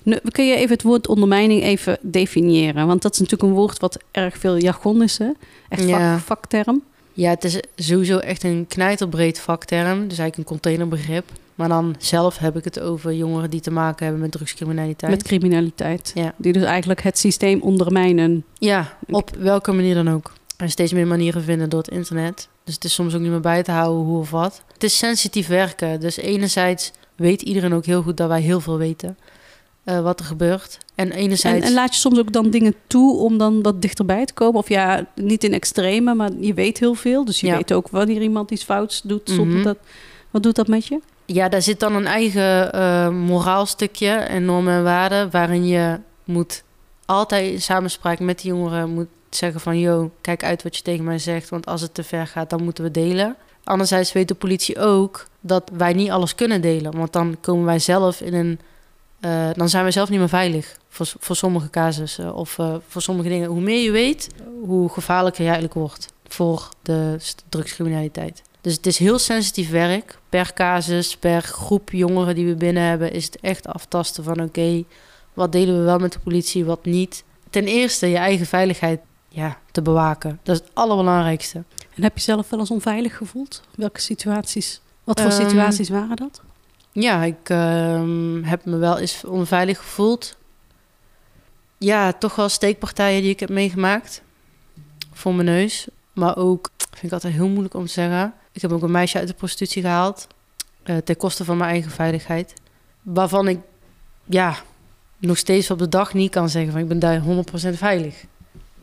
Speaker 1: Nu, kun je even het woord ondermijning even definiëren? Want dat is natuurlijk een woord wat erg veel jargon is, hè? Echt ja. vakterm.
Speaker 2: Ja, het is sowieso echt een knijterbreed vakterm. Dus eigenlijk een containerbegrip. Maar dan zelf heb ik het over jongeren die te maken hebben met drugscriminaliteit.
Speaker 1: Met criminaliteit. Ja. Die dus eigenlijk het systeem ondermijnen.
Speaker 2: Ja, op welke manier dan ook. En steeds meer manieren vinden door het internet. Dus het is soms ook niet meer bij te houden hoe of wat. Het is sensitief werken. Dus enerzijds weet iedereen ook heel goed dat wij heel veel weten. eh, wat er gebeurt. En enerzijds...
Speaker 1: En, en laat je soms ook dan dingen toe om dan wat dichterbij te komen? Of ja, niet in extreme, maar je weet heel veel. Dus je
Speaker 2: Ja.
Speaker 1: weet ook wanneer iemand iets fouts doet. Zonder
Speaker 2: Mhm.
Speaker 1: dat, wat doet dat met je?
Speaker 2: Ja, daar zit dan een eigen eh moraalstukje en normen en waarden... waarin je moet altijd in samenspraak met die jongeren moet zeggen van... yo, kijk uit wat je tegen mij zegt, want als het te ver gaat, dan moeten we delen. Anderzijds weet de politie ook dat wij niet alles kunnen delen. Want dan komen wij zelf in een... eh, dan zijn wij zelf niet meer veilig voor, voor sommige casussen of eh, voor sommige dingen. Hoe meer je weet, hoe gevaarlijker je eigenlijk wordt voor de drugscriminaliteit. Dus het is heel sensitief werk. Per casus, per groep jongeren die we binnen hebben, is het echt aftasten van oké, wat delen we wel met de politie, wat niet. Ten eerste je eigen veiligheid ja, te bewaken. Dat is het allerbelangrijkste.
Speaker 1: En heb je zelf wel eens onveilig gevoeld? Welke situaties? Wat voor
Speaker 2: Ehm,
Speaker 1: situaties waren dat?
Speaker 2: Ja, ik ehm, heb me wel eens onveilig gevoeld. Ja, toch wel steekpartijen die ik heb meegemaakt. Voor mijn neus. Maar ook, vind ik altijd heel moeilijk om te zeggen. Ik heb ook een meisje uit de prostitutie gehaald. eh, ten koste van mijn eigen veiligheid. Waarvan ik, ja, nog steeds op de dag niet kan zeggen van ik ben daar 100% veilig.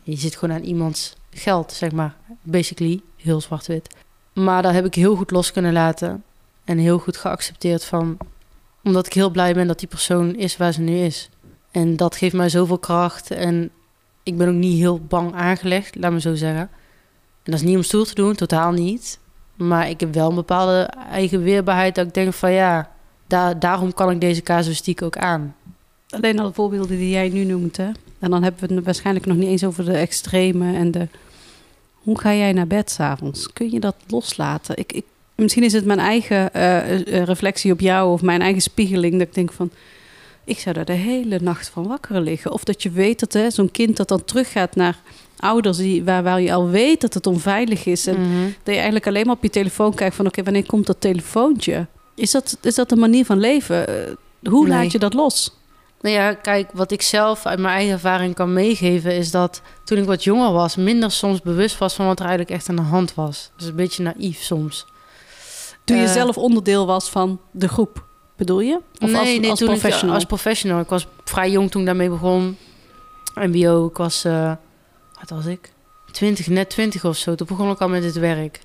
Speaker 2: Je zit gewoon aan iemands geld, zeg maar. Basically, heel zwart-wit. Maar dat heb ik heel goed los kunnen laten. En heel goed geaccepteerd van... Omdat ik heel blij ben dat die persoon is waar ze nu is. En dat geeft mij zoveel kracht. En ik ben ook niet heel bang aangelegd, laat me zo zeggen. En dat is niet om stoer te doen, totaal niet. Maar ik heb wel een bepaalde eigen weerbaarheid... dat ik denk van ja, daar, daarom kan ik deze casuïstiek ook aan.
Speaker 1: Alleen al de voorbeelden die jij nu noemt, hè? En dan hebben we het waarschijnlijk nog niet eens over de extreme en de... Hoe ga jij naar bed s'avonds? Kun je dat loslaten? Ik, ik, misschien is het mijn eigen eh, eh, reflectie op jou of mijn eigen spiegeling... dat ik denk van, ik zou daar de hele nacht van wakker liggen. Of dat je weet dat zo'n kind dat dan teruggaat naar ouders... Die, waar, waar je al weet dat het onveilig is... en
Speaker 2: Mhm.
Speaker 1: dat je eigenlijk alleen maar op je telefoon kijkt van... oké, wanneer komt dat telefoontje? Is dat, is dat een manier van leven? Eh, hoe
Speaker 2: Nee.
Speaker 1: laat je dat los?
Speaker 2: Nou ja, kijk, wat ik zelf uit mijn eigen ervaring kan meegeven... is dat toen ik wat jonger was... minder soms bewust was van wat er eigenlijk echt aan de hand was. Dus een beetje naïef soms.
Speaker 1: Toen je
Speaker 2: Eh,
Speaker 1: zelf onderdeel was van de groep, bedoel je? Of
Speaker 2: nee,
Speaker 1: als,
Speaker 2: nee,
Speaker 1: als
Speaker 2: toen
Speaker 1: professional?
Speaker 2: Ik, als professional. Ik was vrij jong toen ik daarmee begon. MBO, ik was, eh, wat was ik? 20, net 20 of zo. Toen begon ik al met dit werk.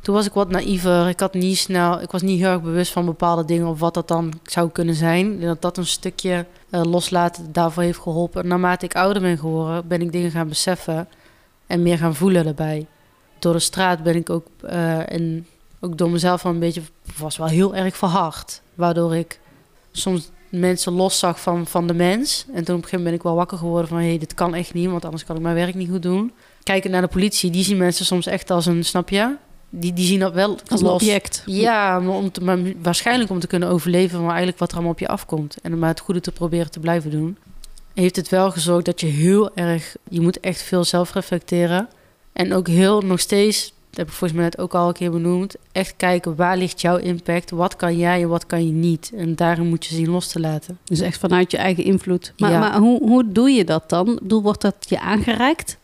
Speaker 2: Toen was ik wat naïver. Ik had niet snel, ik was niet heel erg bewust van bepaalde dingen of wat dat dan zou kunnen zijn. En dat dat een stukje eh, loslaten daarvoor heeft geholpen. Naarmate ik ouder ben geworden, ben ik dingen gaan beseffen en meer gaan voelen daarbij. Door de straat ben ik ook eh, en ook door mezelf wel een beetje, was wel heel erg verhard. Waardoor ik soms mensen los zag van, van de mens. En toen op een gegeven moment ben ik wel wakker geworden van... hé, hey, dit kan echt niet, want anders kan ik mijn werk niet goed doen. Kijken naar de politie, die zien mensen soms echt als een, snap je? Die, die zien dat wel
Speaker 1: als een object.
Speaker 2: Ja, maar, om te, maar waarschijnlijk om te kunnen overleven... maar eigenlijk wat er allemaal op je afkomt. En om maar het goede te proberen te blijven doen. Heeft het wel gezorgd dat je heel erg... Je moet echt veel zelf reflecteren. En ook heel nog steeds... Dat heb ik volgens mij net ook al een keer benoemd. Echt kijken, waar ligt jouw impact? Wat kan jij en wat kan je niet? En daarin moet je zien los te laten.
Speaker 1: Dus echt vanuit je eigen invloed. Maar,
Speaker 2: Ja.
Speaker 1: maar hoe, hoe doe je dat dan? Ik bedoel, wordt dat je aangereikt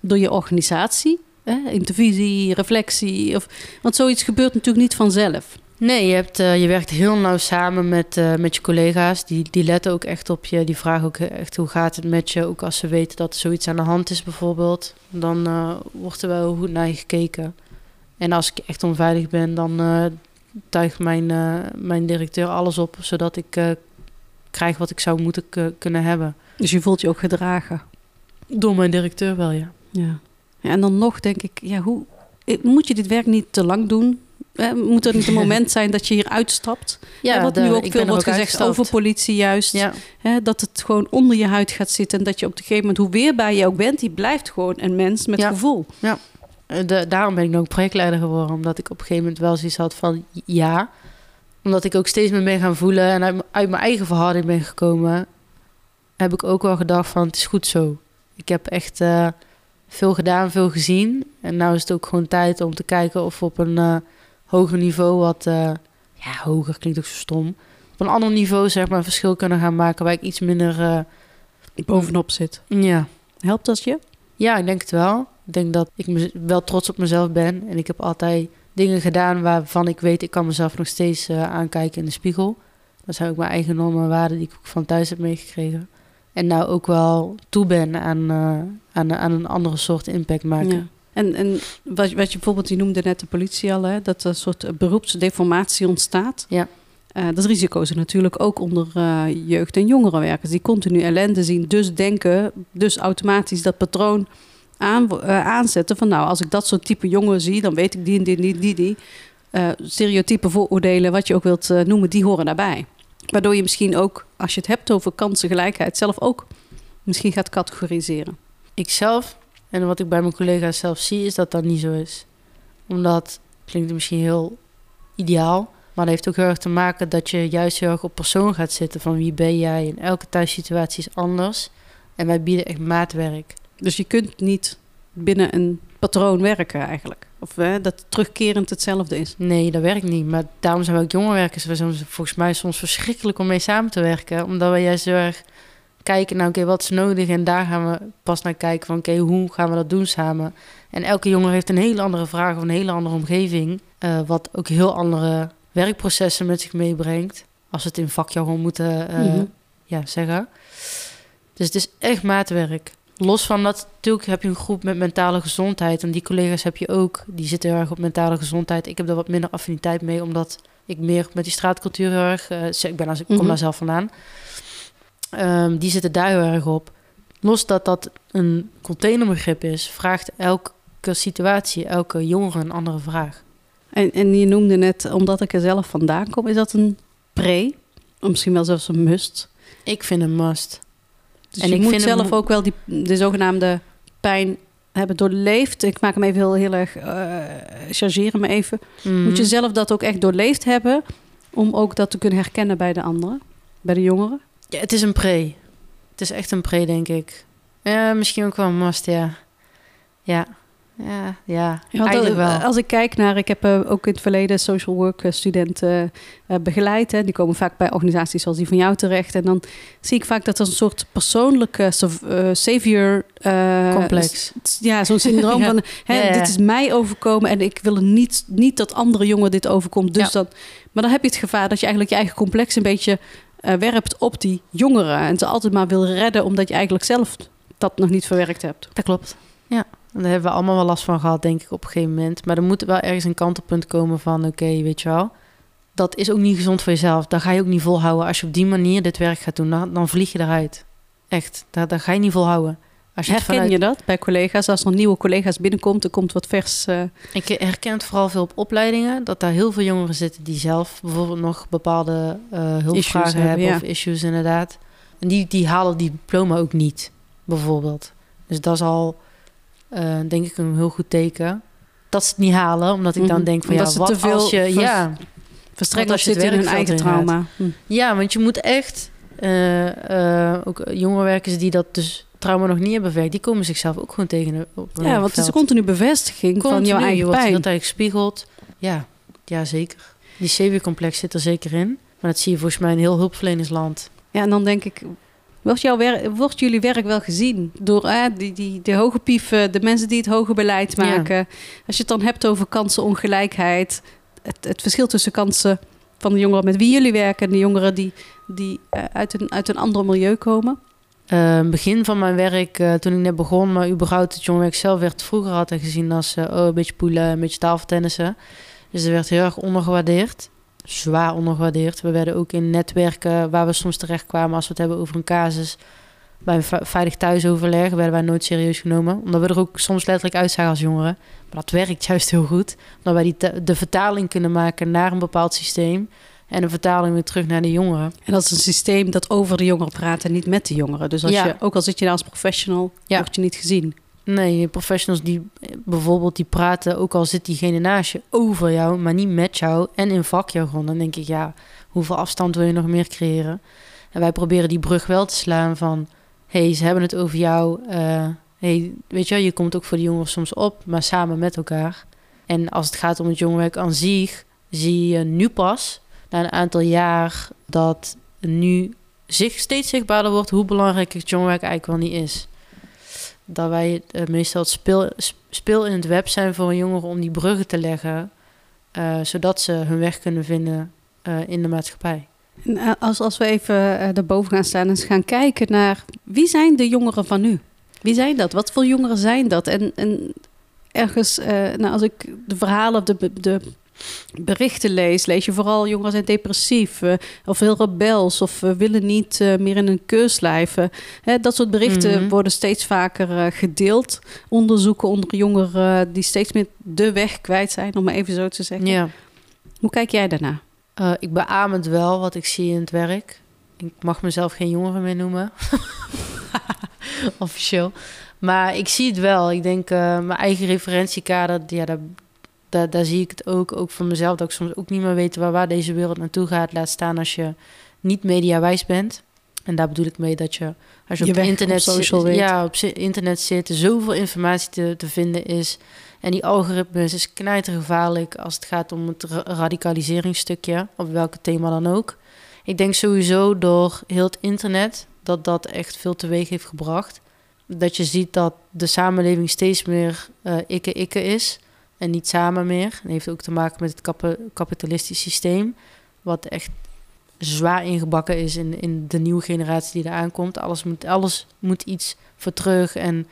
Speaker 1: door je organisatie? Hè? Intervisie, reflectie? Of, want zoiets gebeurt natuurlijk niet vanzelf.
Speaker 2: Nee, je, hebt, eh, je werkt heel nauw samen met, eh, met je collega's. Die, die letten ook echt op je. Die vragen ook echt hoe gaat het met je. Ook als ze weten dat er zoiets aan de hand is bijvoorbeeld. Dan eh, wordt er wel goed naar je gekeken. En als ik echt onveilig ben, dan tuigt mijn, mijn directeur alles op. Zodat ik krijg wat ik zou moeten kunnen hebben.
Speaker 1: Dus je voelt je ook gedragen.
Speaker 2: Door mijn directeur wel, ja.
Speaker 1: Ja. ja en dan nog denk ik, ja, hoe, moet je dit werk niet te lang doen? Eh, Moet er niet een moment zijn dat je hier uitstapt?
Speaker 2: Ja,
Speaker 1: Ja, wat
Speaker 2: de-
Speaker 1: nu ook veel wordt
Speaker 2: ook
Speaker 1: gezegd
Speaker 2: uitgestapt.
Speaker 1: over politie juist.
Speaker 2: Ja,
Speaker 1: Hè, dat het gewoon onder je huid gaat zitten. En dat je op een gegeven moment, hoe weerbaar je ook bent, die blijft gewoon een mens met
Speaker 2: Ja.
Speaker 1: gevoel.
Speaker 2: Eh, de, daarom ben ik ook projectleider geworden. Omdat ik op een gegeven moment wel zoiets had van ja. Omdat ik ook steeds meer ben gaan voelen en uit, mijn eigen verhouding ben gekomen. Heb ik ook wel gedacht van het is goed zo. Ik heb echt eh, veel gedaan, veel gezien. En nu is het ook gewoon tijd om te kijken of we op een eh, hoger niveau wat... eh, ja, hoger klinkt ook zo stom. Op een ander niveau zeg maar een verschil kunnen gaan maken... waar ik iets minder... eh,
Speaker 1: Bovenop zit.
Speaker 2: ja,
Speaker 1: Helpt dat je?
Speaker 2: ja, ik denk het wel. Ik denk dat ik me wel trots op mezelf ben. En ik heb altijd dingen gedaan waarvan ik weet... ik kan mezelf nog steeds uh, aankijken in de spiegel. Dat zijn ook mijn eigen normen en waarden die ik ook van thuis heb meegekregen. En nou ook wel toe ben aan, uh, aan, aan een andere soort impact maken. Ja.
Speaker 1: En, en wat, wat je bijvoorbeeld, je noemde net de politie al, hè, dat er een soort beroepsdeformatie ontstaat.
Speaker 2: Ja.
Speaker 1: Uh, dat risico is natuurlijk ook onder uh, jeugd- en jongerenwerkers. Die continu ellende zien, dus denken, dus automatisch dat patroon aan, uh, aanzetten. Van nou, als ik dat soort type jongen zie, dan weet ik die en die, die, die, die. stereotype vooroordelen, wat je ook wilt noemen, die horen daarbij. Waardoor je misschien ook, als je het hebt over kansengelijkheid, zelf ook misschien gaat categoriseren.
Speaker 2: Ik zelf, en wat ik bij mijn collega's zelf zie, is dat dat niet zo is. Omdat, klinkt het misschien heel ideaal, maar dat heeft ook heel erg te maken dat je juist heel erg op persoon gaat zitten. Van wie ben jij? En elke thuissituatie is anders. En wij bieden echt maatwerk.
Speaker 1: Dus je kunt niet binnen een patroon werken eigenlijk? Of hè, dat terugkerend hetzelfde is?
Speaker 2: Nee, dat werkt niet. Maar daarom zijn we ook jongerenwerkers. We zijn volgens mij soms verschrikkelijk om mee samen te werken. Omdat we juist heel erg kijken naar, oké, wat is nodig? En daar gaan we pas naar kijken van, oké, hoe gaan we dat doen samen? En elke jongen heeft een hele andere vraag of een hele andere omgeving. Uh, wat ook heel andere werkprocessen met zich meebrengt. Als we het in vakjargon moeten uh, mm-hmm. ja, zeggen. Dus het is echt maatwerk. Los van dat, natuurlijk heb je een groep met mentale gezondheid. En die collega's heb je ook. Die zitten heel erg op mentale gezondheid. Ik heb daar wat minder affiniteit mee, omdat ik meer met die straatcultuur heel erg... Uh, ik, ben als, ik kom mm-hmm. daar zelf vandaan. Um, die zitten daar heel erg op. Los dat dat een containerbegrip is, vraagt elke situatie, elke jongere een andere vraag.
Speaker 1: En, en je noemde net, omdat ik er zelf vandaan kom, is dat een pre? Of misschien wel zelfs een must?
Speaker 2: Ik vind een must.
Speaker 1: Dus en je ik moet vind zelf ook wel die, de zogenaamde pijn hebben doorleefd. Ik maak hem even heel, heel erg, uh, chargeren me even. Mm. Moet je zelf dat ook echt doorleefd hebben... om ook dat te kunnen herkennen bij de anderen, bij de jongeren?
Speaker 2: Ja, het is een pre. Het is echt een pre, denk ik. Ja, misschien ook wel een must, ja. Ja. Ja, ja, eigenlijk wel.
Speaker 1: Als ik kijk naar, ik heb uh, ook in het verleden social work studenten uh, begeleid. Hè. Die komen vaak bij organisaties zoals die van jou terecht. En dan zie ik vaak dat er een soort persoonlijke uh, savior
Speaker 2: complex.
Speaker 1: Ja, zo'n syndroom ja. van hè, ja, ja. dit is mij overkomen en ik wil niet, niet dat andere jongen dit overkomt. Dus dan, maar dan heb je het gevaar dat je eigenlijk je eigen complex een beetje werpt op die jongeren. En ze altijd maar wil redden omdat je eigenlijk zelf dat nog niet verwerkt hebt.
Speaker 2: Dat klopt. Ja. En daar hebben we allemaal wel last van gehad, denk ik, op een gegeven moment. Maar er moet wel ergens een kantelpunt komen van... oké, weet je wel, dat is ook niet gezond voor jezelf. Dat ga je ook niet volhouden. Als je op die manier dit werk gaat doen, dan, dan vlieg je eruit. Echt, dat, dat ga je niet volhouden.
Speaker 1: Als je herken vanuit... je dat bij collega's? Als er nieuwe collega's binnenkomt, er komt wat vers... Uh...
Speaker 2: Ik herken het vooral veel op opleidingen... dat daar heel veel jongeren zitten die zelf bijvoorbeeld nog bepaalde uh, hulpvragen hebben... hebben ja. of issues inderdaad. En die, die halen die diploma ook niet, bijvoorbeeld. Dus dat is al uh, denk ik een heel goed teken. Dat ze het niet halen, omdat ik dan mhm. denk van ja, wat te als je... ja,
Speaker 1: verstrekt als je zit in hun eigen trauma.
Speaker 2: Hm. Ja, want je moet echt... Uh, uh, ook jongerenwerkers die dat dus trauma nog niet hebben verwerkt... die komen zichzelf ook gewoon tegen op
Speaker 1: Ja, want het is een continu bevestiging van jouw eigen je wordt pijn.
Speaker 2: dat gespiegeld. Ja, ja, zeker. Die savior-complex zit er zeker in. Maar dat zie je volgens mij in heel hulpverlenersland.
Speaker 1: Ja, en dan denk ik, Wordt, jouw werk, wordt jullie werk wel gezien door eh, die, die, de hoge pieven, de mensen die het hoge beleid maken? Als je het dan hebt over kansenongelijkheid, het, het verschil tussen kansen van de jongeren met wie jullie werken en de jongeren die, die uh, uit, een, uit een ander milieu komen?
Speaker 2: Uh, begin van mijn werk, uh, toen ik net begon, maar überhaupt het jongwerk zelf werd vroeger altijd gezien als uh, oh, een beetje poelen, een beetje tafeltennissen. Dus dat werd heel erg ondergewaardeerd zwaar ondergewaardeerd. We werden ook in netwerken waar we soms terecht kwamen als we het hebben over een casus. Bij een veilig thuisoverleg werden wij nooit serieus genomen. Omdat we er ook soms letterlijk uitzagen als jongeren. Maar dat werkt juist heel goed. Omdat wij die de vertaling kunnen maken naar een bepaald systeem. En een vertaling weer terug naar de jongeren.
Speaker 1: En dat is een systeem dat over de jongeren praat en niet met de jongeren. Dus als ja. je, ook al zit je daar als professional, ja. word je niet gezien.
Speaker 2: Nee, professionals die bijvoorbeeld die praten, ook al zit diegene naast je, over jou, maar niet met jou en in vakjargon. Dan denk ik, ja, hoeveel afstand wil je nog meer creëren? En wij proberen die brug wel te slaan van, hey, ze hebben het over jou. Uh, hey, weet je, je komt ook voor de jongeren soms op, maar samen met elkaar. En als het gaat om het jongwerk aan zich, zie je nu pas, na een aantal jaar, dat nu zich steeds zichtbaarder wordt hoe belangrijk het eigenlijk wel niet is. dat wij uh, meestal het speel, speel in het web zijn voor een jongere om die bruggen te leggen, uh, zodat ze hun weg kunnen vinden uh, in de maatschappij.
Speaker 1: Als, als we even daarboven gaan staan en gaan kijken naar wie zijn de jongeren van nu? Wie zijn dat? Wat voor jongeren zijn dat? En, en ergens, nou, als ik de verhalen, de, de berichten lees, lees je vooral jongeren zijn depressief uh, of heel rebels of uh, willen niet uh, meer in een keurslijven. Hè, dat soort berichten mm -hmm. worden steeds vaker gedeeld. Onderzoeken onder jongeren die steeds meer de weg kwijt zijn, om maar even zo te zeggen.
Speaker 2: Ja.
Speaker 1: Hoe kijk jij daarna?
Speaker 2: ik beaam het wel wat ik zie in het werk. Ik mag mezelf geen jongere meer noemen. Officieel. Maar ik zie het wel. Ik denk, mijn eigen referentiekader, ja, daar, daar, daar zie ik het ook, ook van mezelf, dat ik soms ook niet meer weet waar, waar deze wereld naartoe gaat. Laat staan als je niet mediawijs bent. En daar bedoel ik mee dat je, als je,
Speaker 1: je
Speaker 2: op internet
Speaker 1: op
Speaker 2: zit, ja, op internet zit, zoveel informatie te, te vinden is. En die algoritmes is knijtergevaarlijk als het gaat om het radicaliseringsstukje, op welk thema dan ook. Ik denk sowieso door heel het internet dat dat echt veel teweeg heeft gebracht. Dat je ziet dat de samenleving steeds meer uh, ikke-ikke is en niet samen meer. Dat heeft ook te maken met het kap kapitalistisch systeem, wat echt zwaar ingebakken is in, in de nieuwe generatie die er aankomt. Alles moet, alles moet iets voor terug en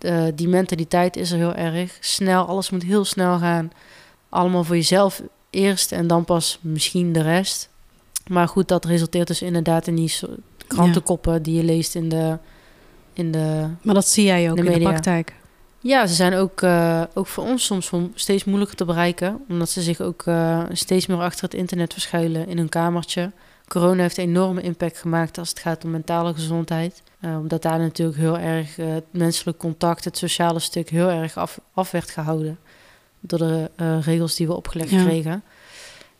Speaker 2: uh, die mentaliteit is er heel erg. Snel, alles moet heel snel gaan. Allemaal voor jezelf eerst en dan pas misschien de rest. Maar goed, dat resulteert dus inderdaad in die krantenkoppen ja. die je leest in de, in de
Speaker 1: Maar dat zie jij ook
Speaker 2: de
Speaker 1: in de praktijk.
Speaker 2: Ja, ze zijn ook, uh, ook voor ons soms steeds moeilijker te bereiken. Omdat ze zich ook uh, steeds meer achter het internet verschuilen in hun kamertje. Corona heeft een enorme impact gemaakt als het gaat om mentale gezondheid. Uh, omdat daar natuurlijk heel erg het menselijk contact, het sociale stuk, heel erg af, af werd gehouden. Door de regels die we opgelegd ja. kregen.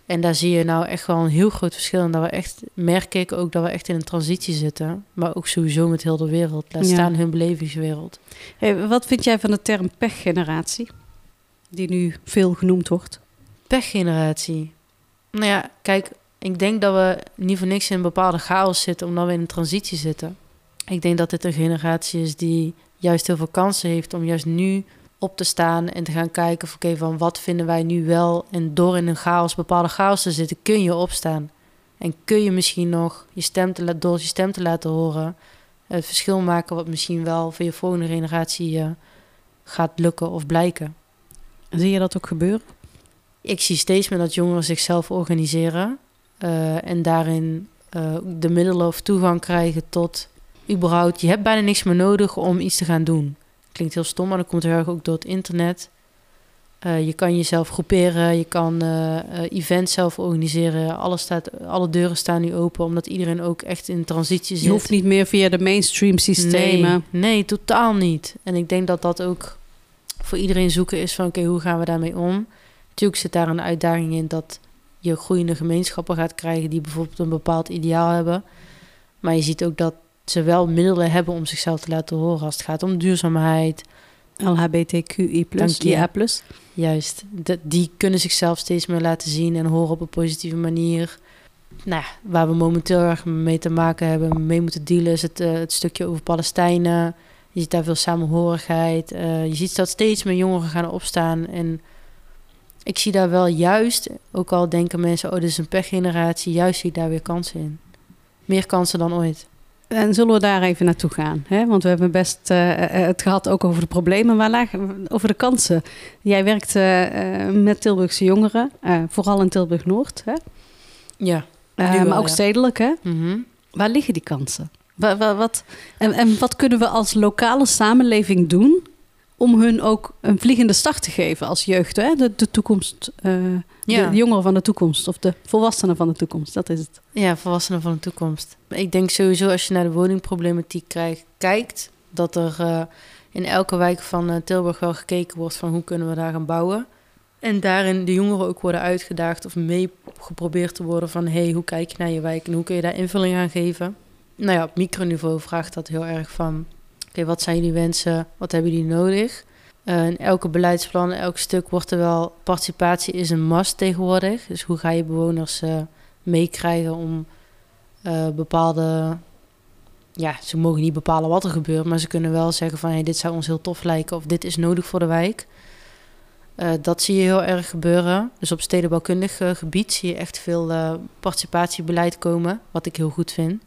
Speaker 2: En daar zie je nou echt wel een heel groot verschil in. Dat we echt, merk ik ook dat we echt in een transitie zitten. Maar ook sowieso met heel de wereld. Laat
Speaker 1: Ja.
Speaker 2: staan hun belevingswereld.
Speaker 1: Hey, wat vind jij van de term pechgeneratie? Die nu veel genoemd wordt.
Speaker 2: Pechgeneratie. Nou ja, kijk, ik denk dat we niet voor niks in een bepaalde chaos zitten, omdat we in een transitie zitten. Ik denk dat dit een generatie is die juist heel veel kansen heeft om juist nu op te staan en te gaan kijken van, oké, van wat vinden wij nu wel. En door in een chaos, bepaalde chaos te zitten, kun je opstaan. En kun je misschien nog je stem te, door je stem te laten horen, het verschil maken wat misschien wel voor je volgende generatie eh, gaat lukken of blijken.
Speaker 1: Zie je dat ook gebeuren?
Speaker 2: Ik zie steeds meer dat jongeren zichzelf organiseren eh, en daarin eh, de middelen of toegang krijgen tot überhaupt. Je hebt bijna niks meer nodig om iets te gaan doen. Klinkt heel stom, maar dat komt heel erg ook door het internet. Eh, je kan jezelf groeperen, je kan eh, events zelf organiseren. Alles staat, alle deuren staan nu open, omdat iedereen ook echt in transitie zit.
Speaker 1: Je hoeft niet meer via de mainstream systemen.
Speaker 2: Nee, nee, totaal niet. En ik denk dat dat ook voor iedereen zoeken is van... oké, hoe gaan we daarmee om? Natuurlijk zit daar een uitdaging in dat je groeiende gemeenschappen gaat krijgen... die bijvoorbeeld een bepaald ideaal hebben. Maar je ziet ook dat ze wel middelen hebben om zichzelf te laten horen... als het gaat om duurzaamheid.
Speaker 1: LHBTQI+. IA+.
Speaker 2: Juist, de, die kunnen zichzelf steeds meer laten zien en horen op een positieve manier. Nou, ja, waar we momenteel erg mee te maken hebben, mee moeten dealen, is het, uh, het stukje over Palestijnen. Je ziet daar veel samenhorigheid. Uh, je ziet dat steeds meer jongeren gaan opstaan. En ik zie daar wel juist, ook al denken mensen, oh, dit is een pechgeneratie, juist zie ik daar weer kansen in. Meer kansen dan ooit.
Speaker 1: En zullen we daar even naartoe gaan? Hè? Want we hebben best uh, het gehad ook over de problemen, maar over de kansen. Jij werkt uh, met Tilburgse jongeren, uh, vooral in Tilburg-Noord. Hè?
Speaker 2: Ja.
Speaker 1: maar wel, ook ja. stedelijk. Hè?
Speaker 2: -hmm.
Speaker 1: Waar liggen die kansen? Wat, wat, wat, en, en wat kunnen we als lokale samenleving doen om hun ook een vliegende start te geven als jeugd? Hè? De, de toekomst, ja. de jongeren van de toekomst of de volwassenen van de toekomst, dat is het.
Speaker 2: Ja, volwassenen van de toekomst. Ik denk sowieso als je naar de woningproblematiek krijgt, kijkt, dat er uh, in elke wijk van uh, Tilburg wel gekeken wordt van hoe kunnen we daar gaan bouwen. En daarin de jongeren ook worden uitgedaagd of mee geprobeerd te worden van hey, hoe kijk je naar je wijk en hoe kun je daar invulling aan geven. Nou ja, op microniveau vraagt dat heel erg van wat zijn jullie wensen, wat hebben jullie nodig? Uh, in elke beleidsplan, elk stuk wordt er wel participatie is een must tegenwoordig. Dus hoe ga je bewoners meekrijgen om uh, bepaalde ja, ze mogen niet bepalen wat er gebeurt, maar ze kunnen wel zeggen van hey, dit zou ons heel tof lijken of dit is nodig voor de wijk. Dat zie je heel erg gebeuren. Dus op stedenbouwkundig gebied zie je echt veel participatiebeleid komen, wat ik heel goed vind.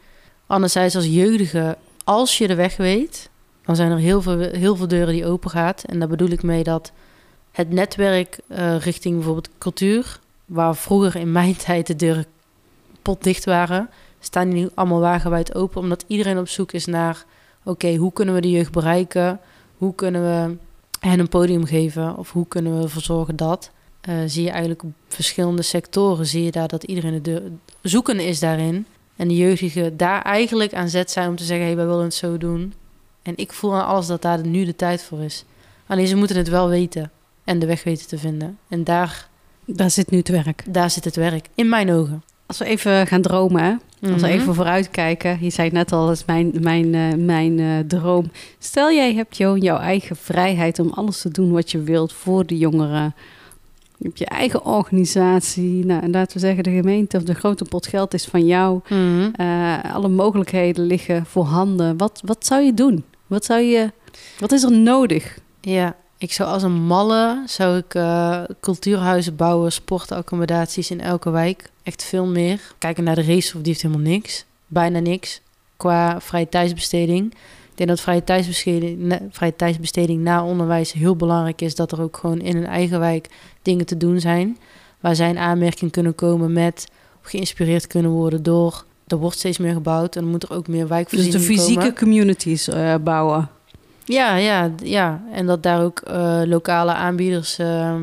Speaker 2: Anderzijds als jeugdige, als je de weg weet, dan zijn er heel veel, heel veel deuren die open gaat. En daar bedoel ik mee dat het netwerk richting bijvoorbeeld cultuur, waar vroeger in mijn tijd de deuren potdicht waren, staan die nu allemaal wagenwijd open, omdat iedereen op zoek is naar, oké, hoe kunnen we de jeugd bereiken? Hoe kunnen we hen een podium geven? Of hoe kunnen we ervoor zorgen dat? Uh, zie je eigenlijk op verschillende sectoren, zie je daar dat iedereen de zoeken is daarin. En de jeugdigen daar eigenlijk aan zet zijn om te zeggen, hé, hey, wij willen het zo doen. En ik voel aan alles dat daar nu de tijd voor is. Alleen ze moeten het wel weten en de weg weten te vinden. En daar...
Speaker 1: Daar zit nu het werk.
Speaker 2: Daar zit het werk, in mijn ogen.
Speaker 1: Als we even gaan dromen, hè? Als we mhm. even vooruitkijken. Je zei net al, dat is mijn, mijn, uh, mijn uh, droom. Stel jij hebt jou, jouw eigen vrijheid om alles te doen wat je wilt voor de jongeren. Je hebt je eigen organisatie. Nou, laten we zeggen, de gemeente of de grote pot geld is van jou. Mm uh, alle mogelijkheden liggen voorhanden. Wat, wat zou je doen? Wat, zou je, wat is er nodig?
Speaker 2: Ja, ik zou als een malle zou ik uh, cultuurhuizen bouwen, sportaccommodaties in elke wijk. Echt veel meer. Kijken naar de race of die heeft helemaal niks. Bijna niks. Qua vrije tijdsbesteding. Ik denk dat vrije tijdsbesteding, vrije tijdsbesteding na onderwijs heel belangrijk is. Dat er ook gewoon in een eigen wijk dingen te doen zijn. Waar zij in aanmerking kunnen komen met, of geïnspireerd kunnen worden door. Er wordt steeds meer gebouwd en moet er ook meer wijkvoorziening
Speaker 1: Dus de fysieke communities uh, bouwen.
Speaker 2: Ja, ja, ja. En dat daar ook uh, lokale aanbieders, uh,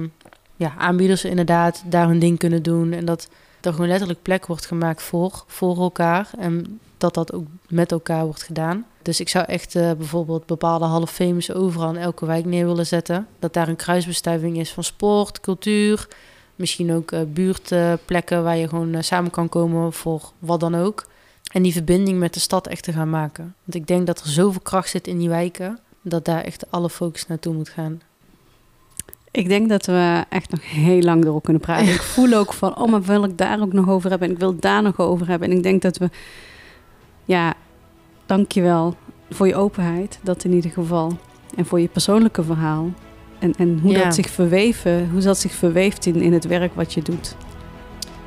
Speaker 2: ja, aanbieders inderdaad daar hun ding kunnen doen. En dat er gewoon letterlijk plek wordt gemaakt voor, voor elkaar. En dat dat ook met elkaar wordt gedaan. Dus ik zou echt uh, bijvoorbeeld bepaalde half famous overal in elke wijk neer willen zetten. Dat daar een kruisbestuiving is van sport, cultuur. Misschien ook uh, buurtplekken waar je gewoon samen kan komen voor wat dan ook. En die verbinding met de stad echt te gaan maken. Want ik denk dat er zoveel kracht zit in die wijken dat daar echt alle focus naartoe moet gaan.
Speaker 1: Ik denk dat we echt nog heel lang door kunnen praten. Ik voel ook van, oh, maar wil ik daar ook nog over hebben? En ik wil daar nog over hebben. En ik denk dat we, ja, dankjewel voor je openheid, dat in ieder geval. En voor je persoonlijke verhaal. En, en hoe dat zich verweven, hoe dat zich verweeft in, in het werk wat je doet.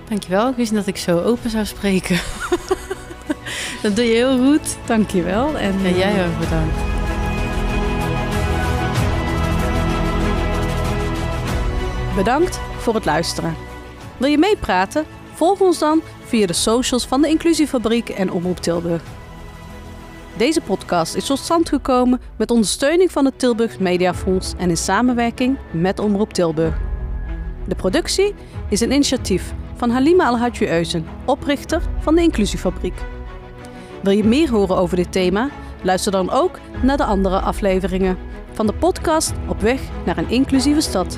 Speaker 2: Dankjewel. Ik wist niet dat ik zo open zou spreken. dat doe je heel goed.
Speaker 1: Dankjewel.
Speaker 2: En, en jij ook bedankt.
Speaker 1: Bedankt voor het luisteren. Wil je meepraten? Volg ons dan via de socials van de Inclusiefabriek en Omroep Tilburg. Deze podcast is tot stand gekomen met ondersteuning van het Tilburg Mediafonds en in samenwerking met Omroep Tilburg. De productie is een initiatief van Halima Alhadju Eusen, oprichter van de Inclusiefabriek. Wil je meer horen over dit thema? Luister dan ook naar de andere afleveringen van de podcast Op weg naar een inclusieve stad.